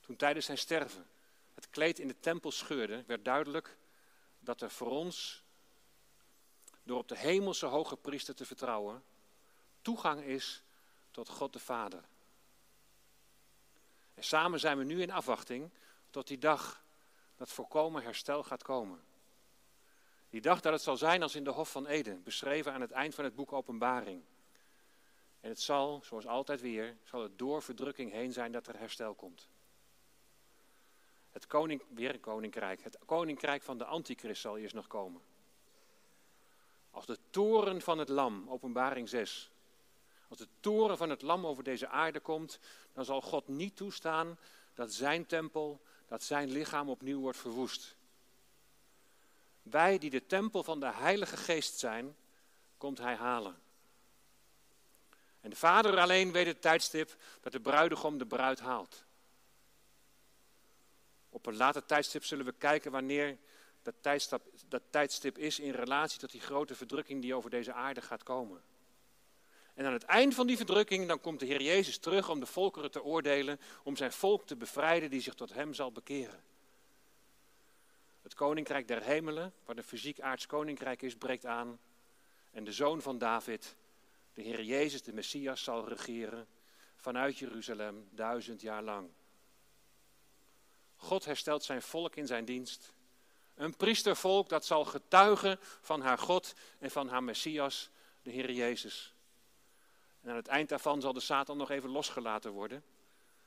Toen tijdens zijn sterven het kleed in de tempel scheurde, werd duidelijk dat er voor ons, door op de hemelse hoge priester te vertrouwen, toegang is tot God de Vader. En samen zijn we nu in afwachting tot die dag dat volkomen herstel gaat komen. Die dag dat het zal zijn als in de Hof van Eden, beschreven aan het eind van het boek Openbaring. En het zal, zoals altijd weer, zal het door verdrukking heen zijn dat er herstel komt. Het weer koninkrijk. Het koninkrijk van de antichrist zal eerst nog komen. Als de toren van het lam, openbaring 6. Als de toren van het lam over deze aarde komt, dan zal God niet toestaan dat zijn tempel, dat zijn lichaam opnieuw wordt verwoest. Wij die de tempel van de Heilige Geest zijn, komt Hij halen. En de Vader alleen weet het tijdstip dat de bruidegom de bruid haalt. Op een later tijdstip zullen we kijken wanneer dat tijdstip, dat tijdstip is in relatie tot die grote verdrukking die over deze aarde gaat komen. En aan het eind van die verdrukking, dan komt de Heer Jezus terug om de volkeren te oordelen, om zijn volk te bevrijden die zich tot Hem zal bekeren. Het koninkrijk der hemelen, wat een fysiek aards koninkrijk is, breekt aan. En de zoon van David, de Heer Jezus, de Messias, zal regeren vanuit Jeruzalem duizend jaar lang. God herstelt zijn volk in zijn dienst. Een priestervolk dat zal getuigen van haar God en van haar Messias, de Heer Jezus. En aan het eind daarvan zal de Satan nog even losgelaten worden.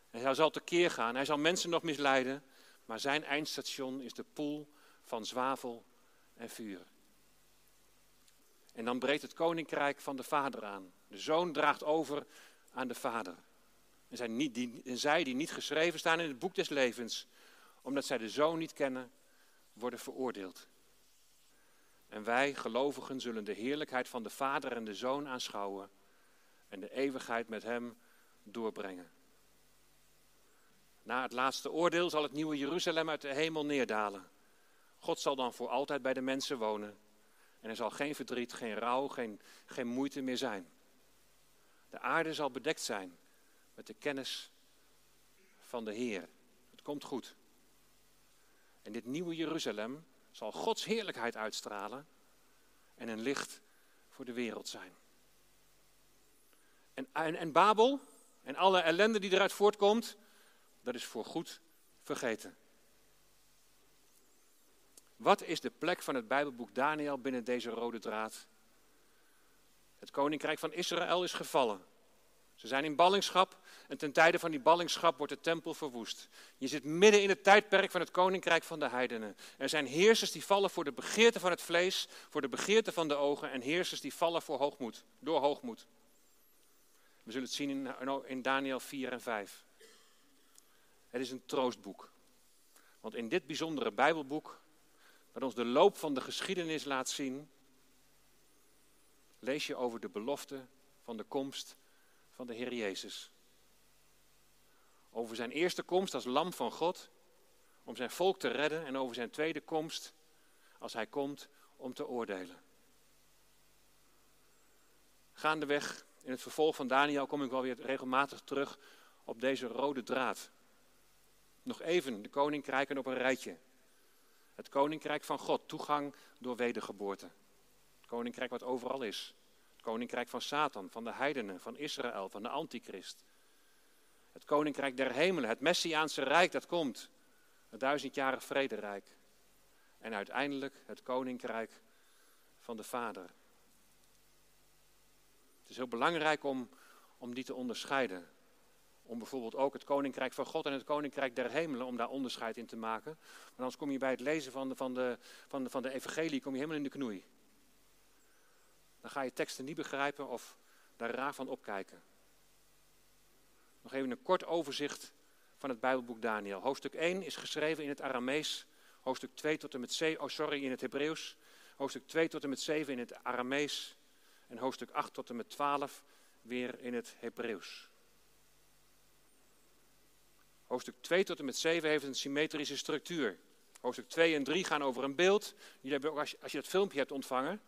En hij zal tekeer gaan, hij zal mensen nog misleiden, maar zijn eindstation is de poel van zwavel en vuur. En dan breekt het koninkrijk van de vader aan. De zoon draagt over aan de vader. En, en zij die niet geschreven staan in het boek des levens, omdat zij de zoon niet kennen, worden veroordeeld. En wij, gelovigen, zullen de heerlijkheid van de vader en de zoon aanschouwen en de eeuwigheid met hem doorbrengen. Na het laatste oordeel zal het nieuwe Jeruzalem uit de hemel neerdalen. God zal dan voor altijd bij de mensen wonen. En er zal geen verdriet, geen rouw, geen, geen moeite meer zijn. De aarde zal bedekt zijn met de kennis van de Heer. Het komt goed. En dit nieuwe Jeruzalem zal Gods heerlijkheid uitstralen en een licht voor de wereld zijn. En, en, en Babel en alle ellende die eruit voortkomt, dat is voor goed vergeten. Wat is de plek van het Bijbelboek Daniel binnen deze rode draad? Het koninkrijk van Israël is gevallen. Ze zijn in ballingschap en ten tijde van die ballingschap wordt de tempel verwoest. Je zit midden in het tijdperk van het koninkrijk van de heidenen. Er zijn heersers die vallen voor de begeerte van het vlees, voor de begeerte van de ogen en heersers die vallen voor hoogmoed, door hoogmoed. We zullen het zien in, in Daniel 4 en 5. Het is een troostboek. Want in dit bijzondere Bijbelboek, dat ons de loop van de geschiedenis laat zien, lees je over de belofte van de komst van de Heer Jezus. Over zijn eerste komst als lam van God, om zijn volk te redden, en over zijn tweede komst als hij komt om te oordelen. gaandeweg in het vervolg van Daniel kom ik wel weer regelmatig terug op deze rode draad. Nog even de koninkrijken op een rijtje. Het koninkrijk van God, toegang door wedergeboorte. Het koninkrijk wat overal is. Het koninkrijk van Satan, van de heidenen, van Israël, van de antichrist. Het koninkrijk der hemelen, het messiaanse rijk dat komt. Het duizendjarig vrederijk. En uiteindelijk het koninkrijk van de Vader. Het is heel belangrijk om, om die te onderscheiden. Om bijvoorbeeld ook het koninkrijk van God en het koninkrijk der hemelen, om daar onderscheid in te maken. Maar anders kom je bij het lezen van de, van de, van de, van de evangelie, kom je helemaal in de knoei. Dan ga je teksten niet begrijpen of daar raar van opkijken. Nog even een kort overzicht van het Bijbelboek Daniel. Hoofdstuk 1 is geschreven in het Aramees. Hoofdstuk 2 tot en met 7, oh sorry, in het Hebreeuws. Hoofdstuk 2 tot en met 7 in het Aramees. En hoofdstuk 8 tot en met 12 weer in het Hebreeuws. Hoofdstuk 2 tot en met 7 heeft een symmetrische structuur. Hoofdstuk 2 en 3 gaan over een beeld. Jullie hebben ook, als, je, als je dat filmpje hebt ontvangen,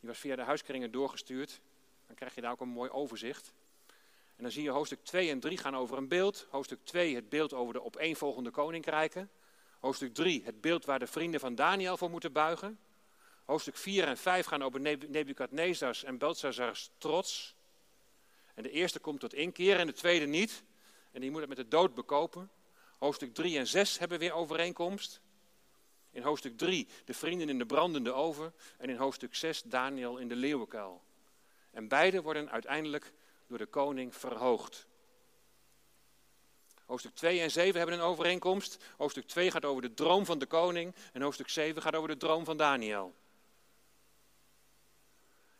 die was via de huiskringen doorgestuurd, dan krijg je daar ook een mooi overzicht. En dan zie je hoofdstuk 2 en 3 gaan over een beeld. Hoofdstuk 2 het beeld over de opeenvolgende koninkrijken. Hoofdstuk 3 het beeld waar de vrienden van Daniel voor moeten buigen. Hoofdstuk 4 en 5 gaan over Nebukadnezars en Belshazzars trots. En de eerste komt tot inkeer en de tweede niet. En die moet het met de dood bekopen. Hoofdstuk 3 en 6 hebben weer overeenkomst. In hoofdstuk 3 de vrienden in de brandende oven. En in hoofdstuk 6 Daniel in de leeuwenkuil. En beide worden uiteindelijk door de koning verhoogd. Hoofdstuk 2 en 7 hebben een overeenkomst. Hoofdstuk 2 gaat over de droom van de koning. En hoofdstuk 7 gaat over de droom van Daniel.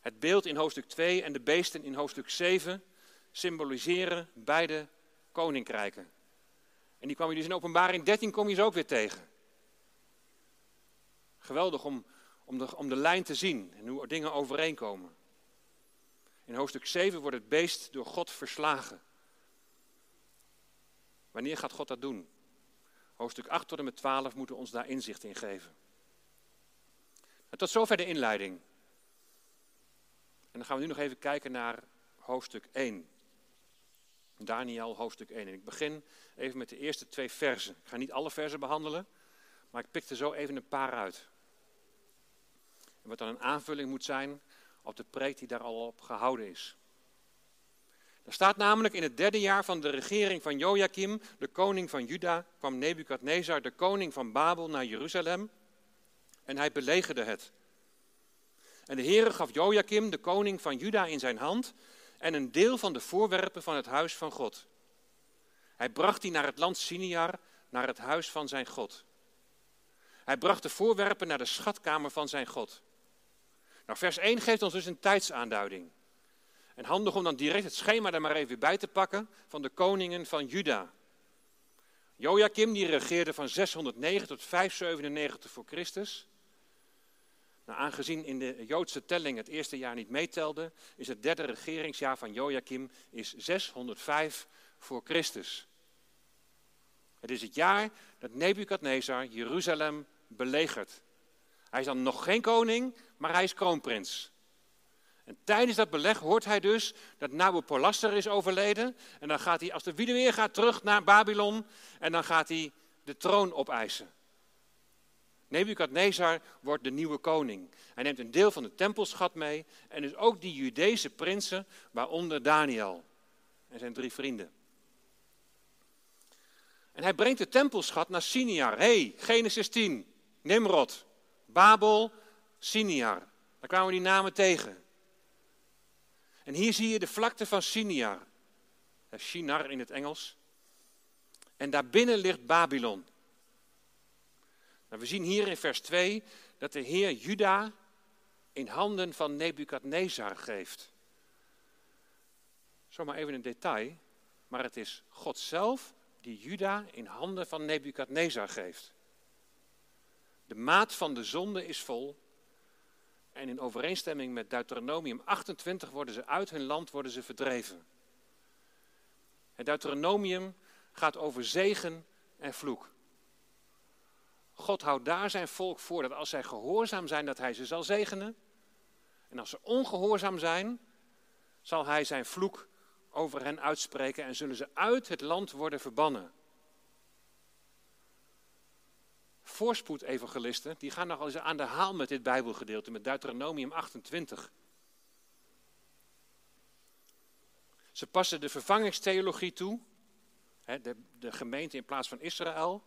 Het beeld in hoofdstuk 2 en de beesten in hoofdstuk 7 symboliseren beide koninkrijken. En die kwam je dus in openbaring 13 kom je ze ook weer tegen. Geweldig om, om, de, om de lijn te zien en hoe dingen overeenkomen. In hoofdstuk 7 wordt het beest door God verslagen. Wanneer gaat God dat doen? Hoofdstuk 8 tot en met 12 moeten ons daar inzicht in geven. En tot zover de inleiding. En dan gaan we nu nog even kijken naar hoofdstuk 1. Daniel hoofdstuk 1. En ik begin even met de eerste twee versen. Ik ga niet alle versen behandelen, maar ik pik er zo even een paar uit. En wat dan een aanvulling moet zijn op de preek die daar al op gehouden is. Er staat namelijk in het derde jaar van de regering van Joachim, de koning van Juda, kwam Nebukadnezar, de koning van Babel, naar Jeruzalem en hij belegerde het. En de Heere gaf Joachim, de koning van Juda, in zijn hand en een deel van de voorwerpen van het huis van God. Hij bracht die naar het land Siniar, naar het huis van zijn God. Hij bracht de voorwerpen naar de schatkamer van zijn God. Nou, vers 1 geeft ons dus een tijdsaanduiding. En handig om dan direct het schema er maar even bij te pakken van de koningen van Juda. Joachim die regeerde van 609 tot 597 voor Christus. Nou, aangezien in de Joodse telling het eerste jaar niet meetelde, is het derde regeringsjaar van Joachim is 605 voor Christus. Het is het jaar dat Nebukadnezar Jeruzalem belegert. Hij is dan nog geen koning, maar hij is kroonprins. En tijdens dat beleg hoort hij dus dat Nabopolassar is overleden. En dan gaat hij, als de wielen weer gaat, terug naar Babylon. En dan gaat hij de troon opeisen. Nebukadnezar wordt de nieuwe koning. Hij neemt een deel van de tempelschat mee en dus ook die Judese prinsen, waaronder Daniel en zijn drie vrienden. En hij brengt de tempelschat naar Siniar. hey, Genesis 10, Nimrod, Babel, Siniar. Daar kwamen die namen tegen. En hier zie je de vlakte van Siniar. Shinar in het Engels. En daarbinnen ligt Babylon. Nou, we zien hier in vers 2 dat de Heer Juda in handen van Nebukadnezar geeft. Zomaar even een detail, maar het is God zelf die Juda in handen van Nebukadnezar geeft. De maat van de zonde is vol. En in overeenstemming met Deuteronomium 28 worden ze uit hun land worden ze verdreven. Het Deuteronomium gaat over zegen en vloek. God houdt daar zijn volk voor dat als zij gehoorzaam zijn, dat hij ze zal zegenen. En als ze ongehoorzaam zijn, zal hij zijn vloek over hen uitspreken en zullen ze uit het land worden verbannen. Voorspoed-evangelisten, die gaan nogal eens aan de haal met dit Bijbelgedeelte, met Deuteronomium 28. Ze passen de vervangingstheologie toe, de, de gemeente in plaats van Israël,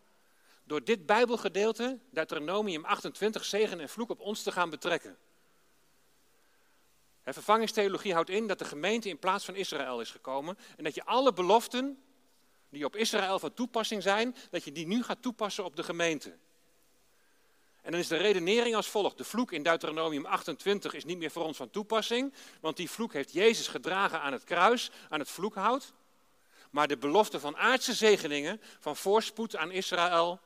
door dit Bijbelgedeelte, Deuteronomium 28, zegen en vloek op ons te gaan betrekken. vervangingstheologie houdt in dat de gemeente in plaats van Israël is gekomen en dat je alle beloften die op Israël van toepassing zijn, dat je die nu gaat toepassen op de gemeente. En dan is de redenering als volgt. De vloek in Deuteronomium 28 is niet meer voor ons van toepassing, want die vloek heeft Jezus gedragen aan het kruis, aan het vloekhout. Maar de belofte van aardse zegeningen, van voorspoed aan Israël,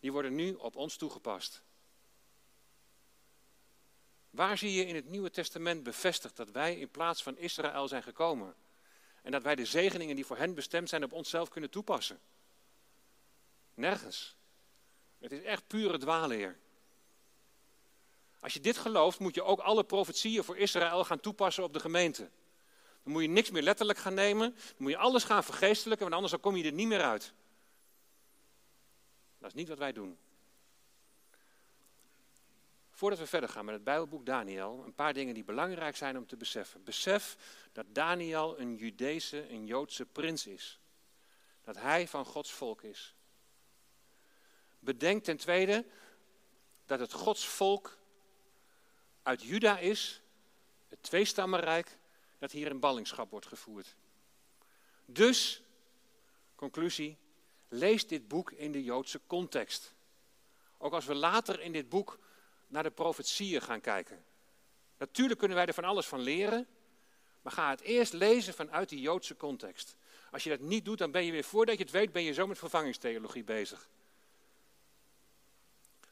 die worden nu op ons toegepast. Waar zie je in het Nieuwe Testament bevestigd dat wij in plaats van Israël zijn gekomen? En dat wij de zegeningen die voor hen bestemd zijn op onszelf kunnen toepassen? Nergens. Het is echt pure dwaalleer. Als je dit gelooft, moet je ook alle profetieën voor Israël gaan toepassen op de gemeente. Dan moet je niks meer letterlijk gaan nemen. Dan moet je alles gaan vergeestelijken, want anders kom je er niet meer uit. Dat is niet wat wij doen. Voordat we verder gaan met het Bijbelboek Daniel, een paar dingen die belangrijk zijn om te beseffen. Besef dat Daniel een Judese, een Joodse prins is. Dat hij van Gods volk is. Bedenk ten tweede dat het Gods volk uit Juda is, het tweestammenrijk, dat hier in ballingschap wordt gevoerd. Dus, conclusie, lees dit boek in de Joodse context. Ook als we later in dit boek naar de profetieën gaan kijken. Natuurlijk kunnen wij er van alles van leren, maar ga het eerst lezen vanuit die Joodse context. Als je dat niet doet, dan ben je weer, voordat je het weet, ben je zo met vervangingstheologie bezig.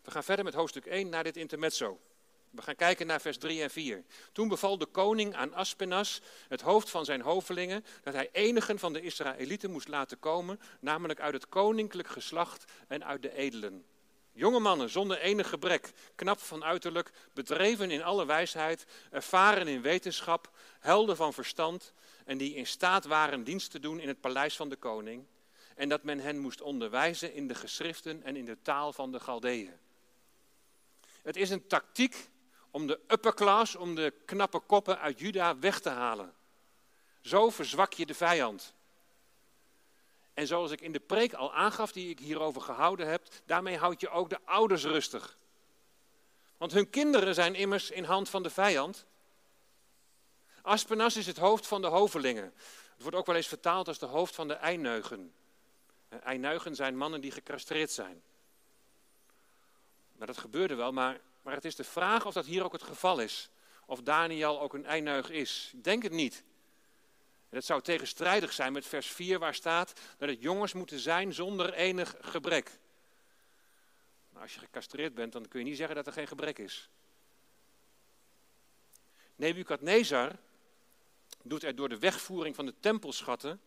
We gaan verder met hoofdstuk 1 naar dit intermezzo. We gaan kijken naar vers 3 en 4. Toen beval de koning aan Aspenas, het hoofd van zijn hovelingen, dat hij enigen van de Israëlieten moest laten komen, namelijk uit het koninklijk geslacht en uit de edelen. Jonge mannen zonder enig gebrek, knap van uiterlijk, bedreven in alle wijsheid, ervaren in wetenschap, helden van verstand en die in staat waren dienst te doen in het paleis van de koning. En dat men hen moest onderwijzen in de geschriften en in de taal van de Galdeeën. Het is een tactiek om de upper class, om de knappe koppen uit Juda weg te halen. Zo verzwak je de vijand. En zoals ik in de preek al aangaf, die ik hierover gehouden heb, daarmee houd je ook de ouders rustig. Want hun kinderen zijn immers in hand van de vijand. Aspenas is het hoofd van de hovelingen. Het wordt ook wel eens vertaald als de hoofd van de eineugen. Eineugen zijn mannen die gecastreerd zijn. Maar dat gebeurde wel, maar, maar het is de vraag of dat hier ook het geval is. Of Daniel ook een eineug is. Ik denk het niet. En het zou tegenstrijdig zijn met vers 4 waar staat dat het jongens moeten zijn zonder enig gebrek. Maar als je gecastreerd bent, dan kun je niet zeggen dat er geen gebrek is. Nebukadnezar doet er door de wegvoering van de tempelschatten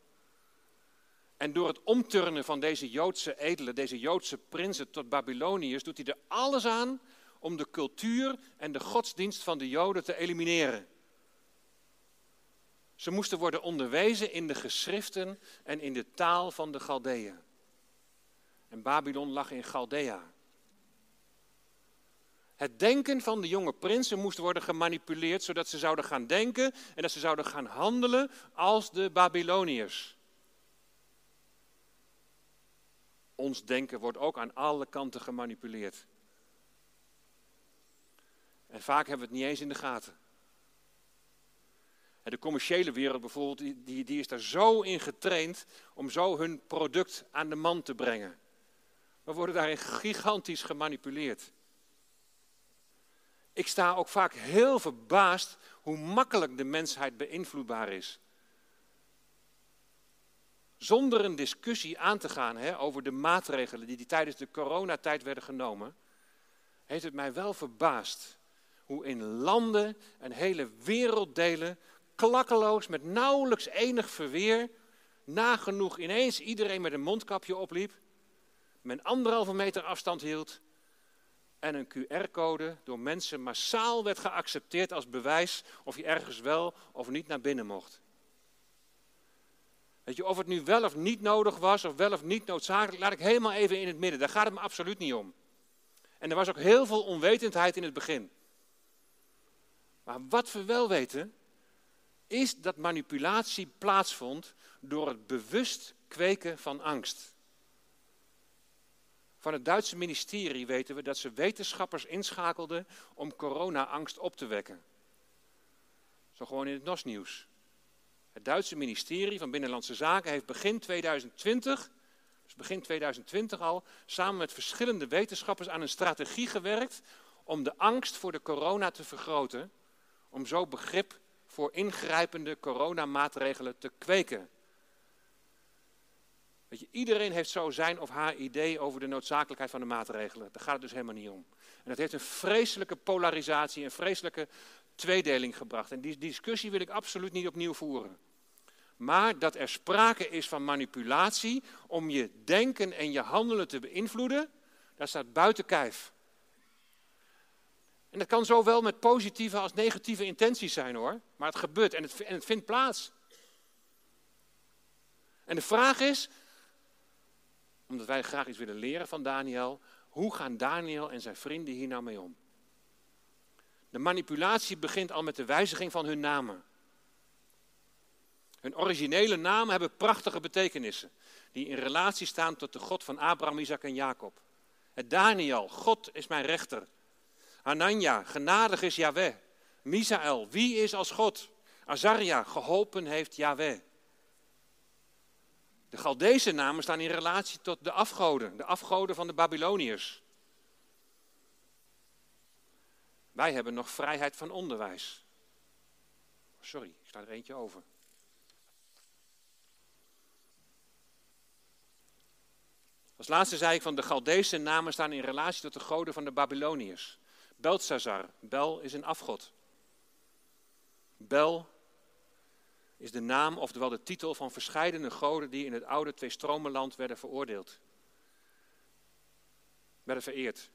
en door het omturnen van deze Joodse edelen, deze Joodse prinsen tot Babyloniërs, doet hij er alles aan om de cultuur en de godsdienst van de Joden te elimineren. Ze moesten worden onderwezen in de geschriften en in de taal van de Galdeën. En Babylon lag in Chaldea. Het denken van de jonge prinsen moest worden gemanipuleerd, zodat ze zouden gaan denken en dat ze zouden gaan handelen als de Babyloniërs. Ons denken wordt ook aan alle kanten gemanipuleerd. En vaak hebben we het niet eens in de gaten. De commerciële wereld bijvoorbeeld, die, die is daar zo in getraind om zo hun product aan de man te brengen. We worden daarin gigantisch gemanipuleerd. Ik sta ook vaak heel verbaasd hoe makkelijk de mensheid beïnvloedbaar is. Zonder een discussie aan te gaan hè, over de maatregelen die, die tijdens de coronatijd werden genomen, heeft het mij wel verbaasd hoe in landen en hele werelddelen klakkeloos, met nauwelijks enig verweer, nagenoeg ineens iedereen met een mondkapje opliep, men anderhalve meter afstand hield en een QR-code door mensen massaal werd geaccepteerd als bewijs of je ergens wel of niet naar binnen mocht. Weet je, of het nu wel of niet nodig was, of wel of niet noodzakelijk, laat ik helemaal even in het midden. Daar gaat het me absoluut niet om. En er was ook heel veel onwetendheid in het begin. Maar wat we wel weten, is dat manipulatie plaatsvond door het bewust kweken van angst. Van het Duitse ministerie weten we dat ze wetenschappers inschakelden om corona-angst op te wekken. Zo gewoon in het NOS-nieuws. Het Duitse ministerie van Binnenlandse Zaken heeft begin 2020, dus begin 2020 al, samen met verschillende wetenschappers aan een strategie gewerkt om de angst voor de corona te vergroten, om zo begrip voor ingrijpende coronamaatregelen te kweken. Weet je, iedereen heeft zo zijn of haar idee over de noodzakelijkheid van de maatregelen. Daar gaat het dus helemaal niet om. En dat heeft een vreselijke polarisatie, een vreselijke tweedeling gebracht. En die discussie wil ik absoluut niet opnieuw voeren. Maar dat er sprake is van manipulatie om je denken en je handelen te beïnvloeden, dat staat buiten kijf. En dat kan zowel met positieve als negatieve intenties zijn hoor. Maar het gebeurt en het, en het vindt plaats. En de vraag is, omdat wij graag iets willen leren van Daniel, hoe gaan Daniel en zijn vrienden hier nou mee om? De manipulatie begint al met de wijziging van hun namen. Hun originele namen hebben prachtige betekenissen, die in relatie staan tot de God van Abraham, Isaac en Jacob. Het Daniel, God is mijn rechter. Hanania, genadig is Yahweh. Misaël, wie is als God? Azaria, geholpen heeft Yahweh. De Galdese namen staan in relatie tot de afgoden, de afgoden van de Babyloniërs. Wij hebben nog vrijheid van onderwijs. Sorry, ik sta er eentje over. Als laatste zei ik van de Galdese namen staan in relatie tot de goden van de Babyloniërs. Belsazar, Bel is een afgod. Bel is de naam, oftewel de titel van verscheidene goden die in het oude Tweestromenland werden veroordeeld. Werden vereerd.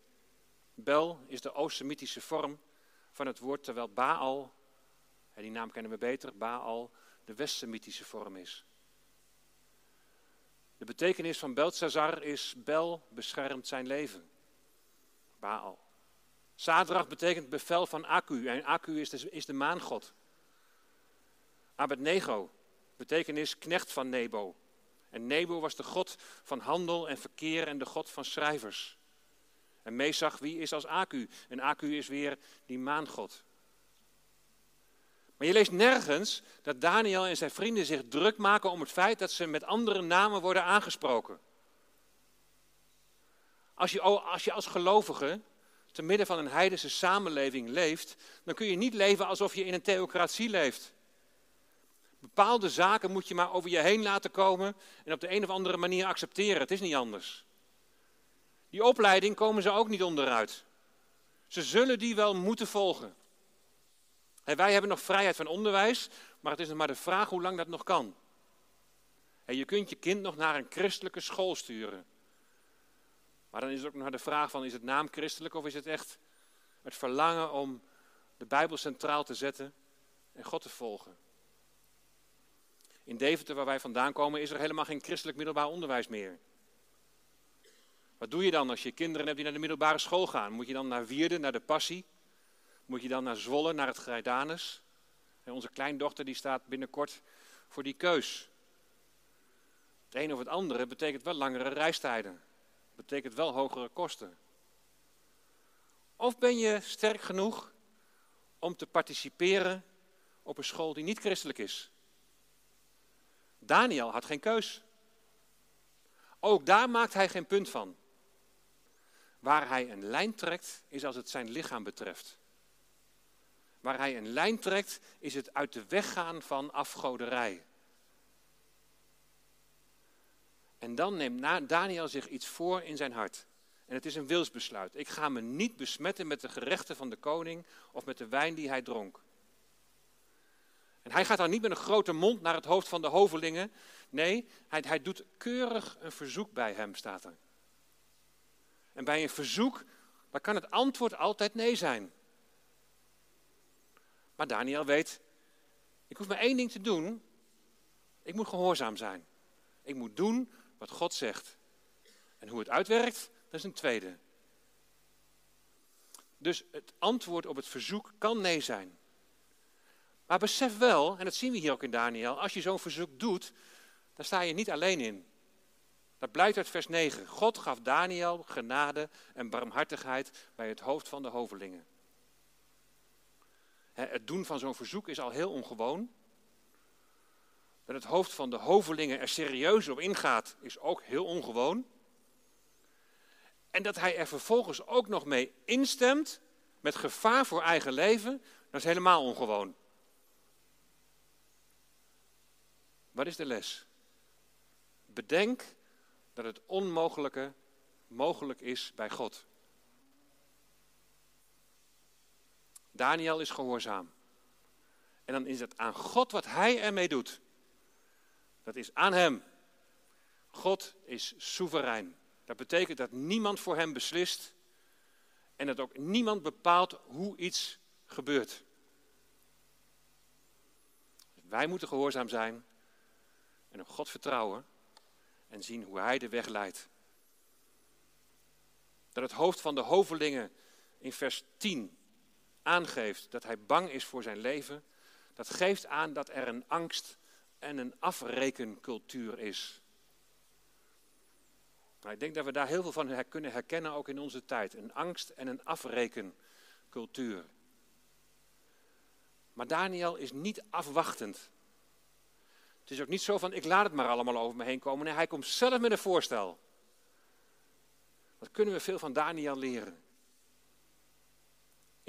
Bel is de Oost-Semitische vorm van het woord, terwijl Baal, die naam kennen we beter, Baal de West-Semitische vorm is. Betekenis van Belsazar is Bel beschermt zijn leven. Baal. Sadrach betekent bevel van Aku en Aku is de, is de maangod. Abednego betekenis knecht van Nebo. En Nebo was de god van handel en verkeer en de god van schrijvers. En Mesach, wie is als Aku? En Aku is weer die maangod. Maar je leest nergens dat Daniel en zijn vrienden zich druk maken om het feit dat ze met andere namen worden aangesproken. Als je als, je als gelovige te midden van een heidense samenleving leeft, dan kun je niet leven alsof je in een theocratie leeft. Bepaalde zaken moet je maar over je heen laten komen en op de een of andere manier accepteren. Het is niet anders. Die opleiding komen ze ook niet onderuit. Ze zullen die wel moeten volgen. Wij hebben nog vrijheid van onderwijs, maar het is nog maar de vraag hoe lang dat nog kan. je kunt je kind nog naar een christelijke school sturen. Maar dan is het ook nog de vraag van, is het naam christelijk of is het echt het verlangen om de Bijbel centraal te zetten en God te volgen? In Deventer, waar wij vandaan komen, is er helemaal geen christelijk middelbaar onderwijs meer. Wat doe je dan als je kinderen hebt die naar de middelbare school gaan? Moet je dan naar Wierden, naar de Passie? Moet je dan naar Zwolle, naar het Grijdanus? Onze kleindochter die staat binnenkort voor die keus. Het een of het andere betekent wel langere reistijden betekent wel hogere kosten. Of ben je sterk genoeg om te participeren op een school die niet christelijk is? Daniel had geen keus. Ook daar maakt hij geen punt van. Waar hij een lijn trekt, is als het zijn lichaam betreft. Waar hij een lijn trekt, is het uit de weg gaan van afgoderij. En dan neemt Daniel zich iets voor in zijn hart. En het is een wilsbesluit. Ik ga me niet besmetten met de gerechten van de koning of met de wijn die hij dronk. En hij gaat dan niet met een grote mond naar het hoofd van de hovelingen. Nee, hij, hij doet keurig een verzoek bij hem, staat er. En bij een verzoek dan kan het antwoord altijd nee zijn. Maar Daniel weet, ik hoef maar één ding te doen. Ik moet gehoorzaam zijn. Ik moet doen wat God zegt. En hoe het uitwerkt, dat is een tweede. Dus het antwoord op het verzoek kan nee zijn. Maar besef wel, en dat zien we hier ook in Daniel, als je zo'n verzoek doet, dan sta je niet alleen in. Dat blijkt uit vers 9. God gaf Daniel genade en barmhartigheid bij het hoofd van de hovelingen. Het doen van zo'n verzoek is al heel ongewoon. Dat het hoofd van de hovelingen er serieus op ingaat, is ook heel ongewoon. En dat hij er vervolgens ook nog mee instemt, met gevaar voor eigen leven, dat is helemaal ongewoon. Wat is de les? Bedenk dat het onmogelijke mogelijk is bij God. Daniel is gehoorzaam. En dan is het aan God wat hij ermee doet. Dat is aan hem. God is soeverein. Dat betekent dat niemand voor hem beslist en dat ook niemand bepaalt hoe iets gebeurt. Wij moeten gehoorzaam zijn en op God vertrouwen en zien hoe Hij de weg leidt. Dat het hoofd van de hovelingen in vers 10 aangeeft dat hij bang is voor zijn leven, dat geeft aan dat er een angst en een afrekencultuur is. Nou, ik denk dat we daar heel veel van kunnen herkennen, ook in onze tijd. Een angst en een afrekencultuur. Maar Daniel is niet afwachtend. Het is ook niet zo van, ik laat het maar allemaal over me heen komen. Nee, hij komt zelf met een voorstel. Wat kunnen we veel van Daniel leren?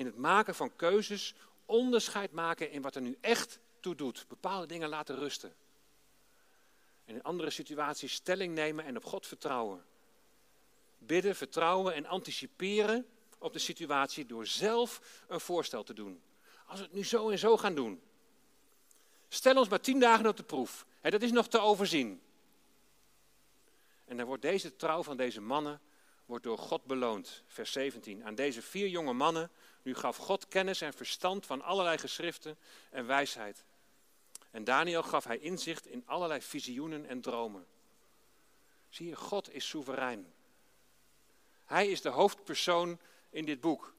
In het maken van keuzes, onderscheid maken in wat er nu echt toe doet. Bepaalde dingen laten rusten. En in andere situaties stelling nemen en op God vertrouwen. Bidden, vertrouwen en anticiperen op de situatie door zelf een voorstel te doen. Als we het nu zo en zo gaan doen. Stel ons maar tien dagen op de proef. dat is nog te overzien. En dan wordt deze trouw van deze mannen wordt door God beloond. Vers 17. Aan deze vier jonge mannen, nu gaf God kennis en verstand van allerlei geschriften en wijsheid. En Daniel gaf hij inzicht in allerlei visioenen en dromen. Zie je, God is soeverein. Hij is de hoofdpersoon in dit boek.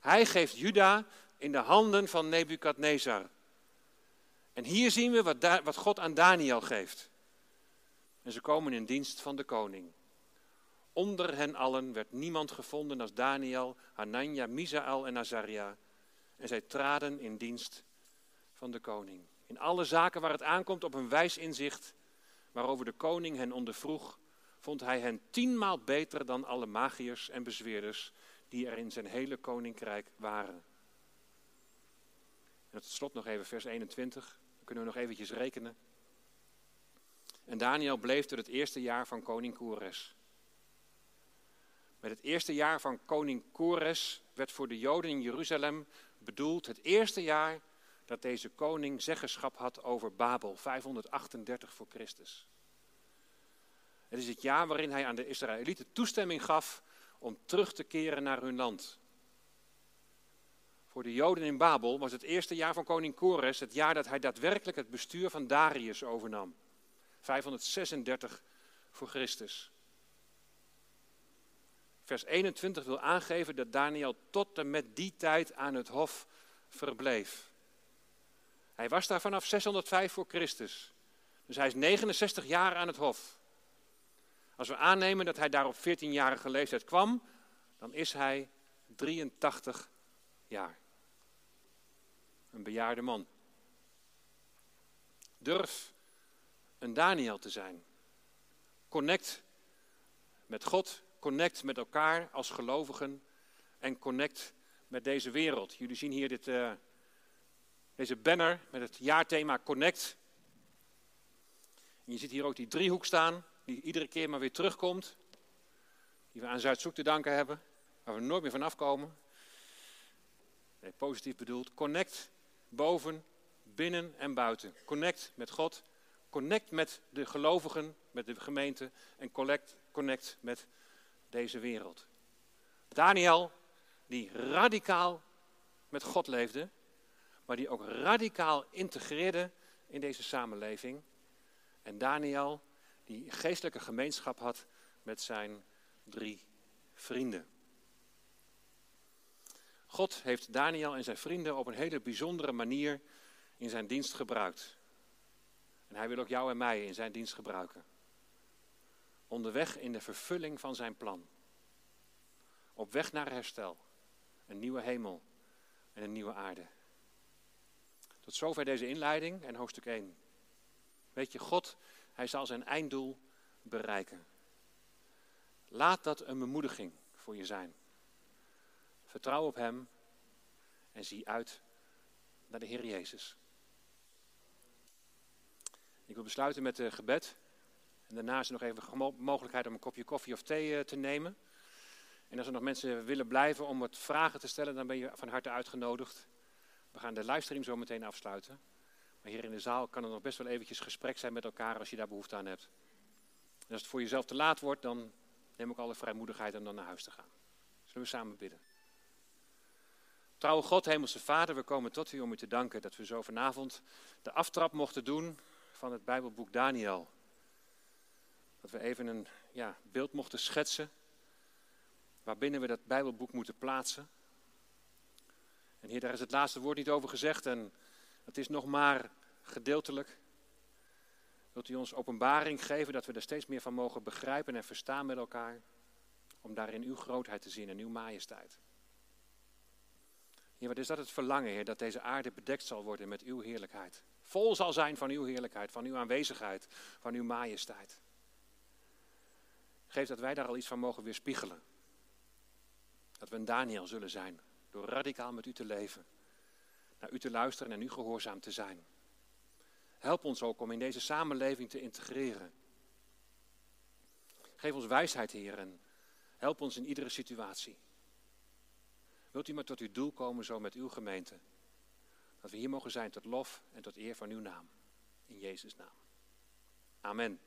Hij geeft Juda in de handen van Nebukadnezar. En hier zien we wat, wat God aan Daniel geeft. En ze komen in dienst van de koning. Onder hen allen werd niemand gevonden als Daniel, Hanania, Misaël en Azaria. En zij traden in dienst van de koning. In alle zaken waar het aankomt op een wijs inzicht, waarover de koning hen ondervroeg, vond hij hen tienmaal beter dan alle magiërs en bezweerders die er in zijn hele koninkrijk waren. En tot slot nog even vers 21, dan kunnen we nog eventjes rekenen. En Daniel bleef tot het eerste jaar van koning Kores. Met het eerste jaar van koning Kores werd voor de Joden in Jeruzalem bedoeld het eerste jaar dat deze koning zeggenschap had over Babel, 538 voor Christus. Het is het jaar waarin hij aan de Israëlieten toestemming gaf om terug te keren naar hun land. Voor de Joden in Babel was het eerste jaar van koning Kores het jaar dat hij daadwerkelijk het bestuur van Darius overnam. 536 voor Christus. Vers 21 wil aangeven dat Daniel tot en met die tijd aan het hof verbleef. Hij was daar vanaf 605 voor Christus. Dus hij is 69 jaar aan het hof. Als we aannemen dat hij daar op 14-jarige leeftijd kwam, dan is hij 83 jaar. Een bejaarde man. Durf een Daniel te zijn. Connect met God, connect met elkaar als gelovigen en connect met deze wereld. Jullie zien hier dit, uh, deze banner met het jaarthema Connect. En je ziet hier ook die driehoek staan, die iedere keer maar weer terugkomt. Die we aan Zuidzoek te danken hebben, waar we nooit meer vanaf komen. Nee, positief bedoeld. Connect boven, binnen en buiten. Connect met God. Connect met de gelovigen, met de gemeente. En connect, connect met deze wereld. Daniel, die radicaal met God leefde, maar die ook radicaal integreerde in deze samenleving. En Daniel, die geestelijke gemeenschap had met zijn drie vrienden. God heeft Daniel en zijn vrienden op een hele bijzondere manier in zijn dienst gebruikt. En hij wil ook jou en mij in zijn dienst gebruiken. Onderweg in de vervulling van zijn plan. Op weg naar herstel. Een nieuwe hemel en een nieuwe aarde. Tot zover deze inleiding en hoofdstuk 1. Weet je, God, hij zal zijn einddoel bereiken. Laat dat een bemoediging voor je zijn. Vertrouw op Hem en zie uit naar de Heer Jezus. Ik wil besluiten met een gebed. En nog even de mogelijkheid om een kopje koffie of thee eh, te nemen. En als er nog mensen willen blijven om wat vragen te stellen, dan ben je van harte uitgenodigd. We gaan de livestream zo meteen afsluiten. Maar hier in de zaal kan er nog best wel eventjes gesprek zijn met elkaar als je daar behoefte aan hebt. En als het voor jezelf te laat wordt, dan neem ik alle vrijmoedigheid om dan naar huis te gaan. Zullen we samen bidden? Trouwe God, Hemelse Vader, we komen tot u om u te danken dat we zo vanavond de aftrap mochten doen van het Bijbelboek Daniel. Dat we even een ja, beeld mochten schetsen waarbinnen we dat Bijbelboek moeten plaatsen. En hier, daar is het laatste woord niet over gezegd en het is nog maar gedeeltelijk. Wilt u ons openbaring geven dat we er steeds meer van mogen begrijpen en verstaan met elkaar, om daarin uw grootheid te zien en uw majesteit. Heer, wat is dat het verlangen, Heer, dat deze aarde bedekt zal worden met uw heerlijkheid. Vol zal zijn van uw heerlijkheid, van uw aanwezigheid, van uw majesteit. Geef dat wij daar al iets van mogen weerspiegelen. Dat we een Daniel zullen zijn, door radicaal met u te leven, naar u te luisteren en u gehoorzaam te zijn. Help ons ook om in deze samenleving te integreren. Geef ons wijsheid, Heer, en help ons in iedere situatie. Wilt u maar tot uw doel komen zo met uw gemeente? Dat we hier mogen zijn tot lof en tot eer van uw naam. In Jezus' naam. Amen.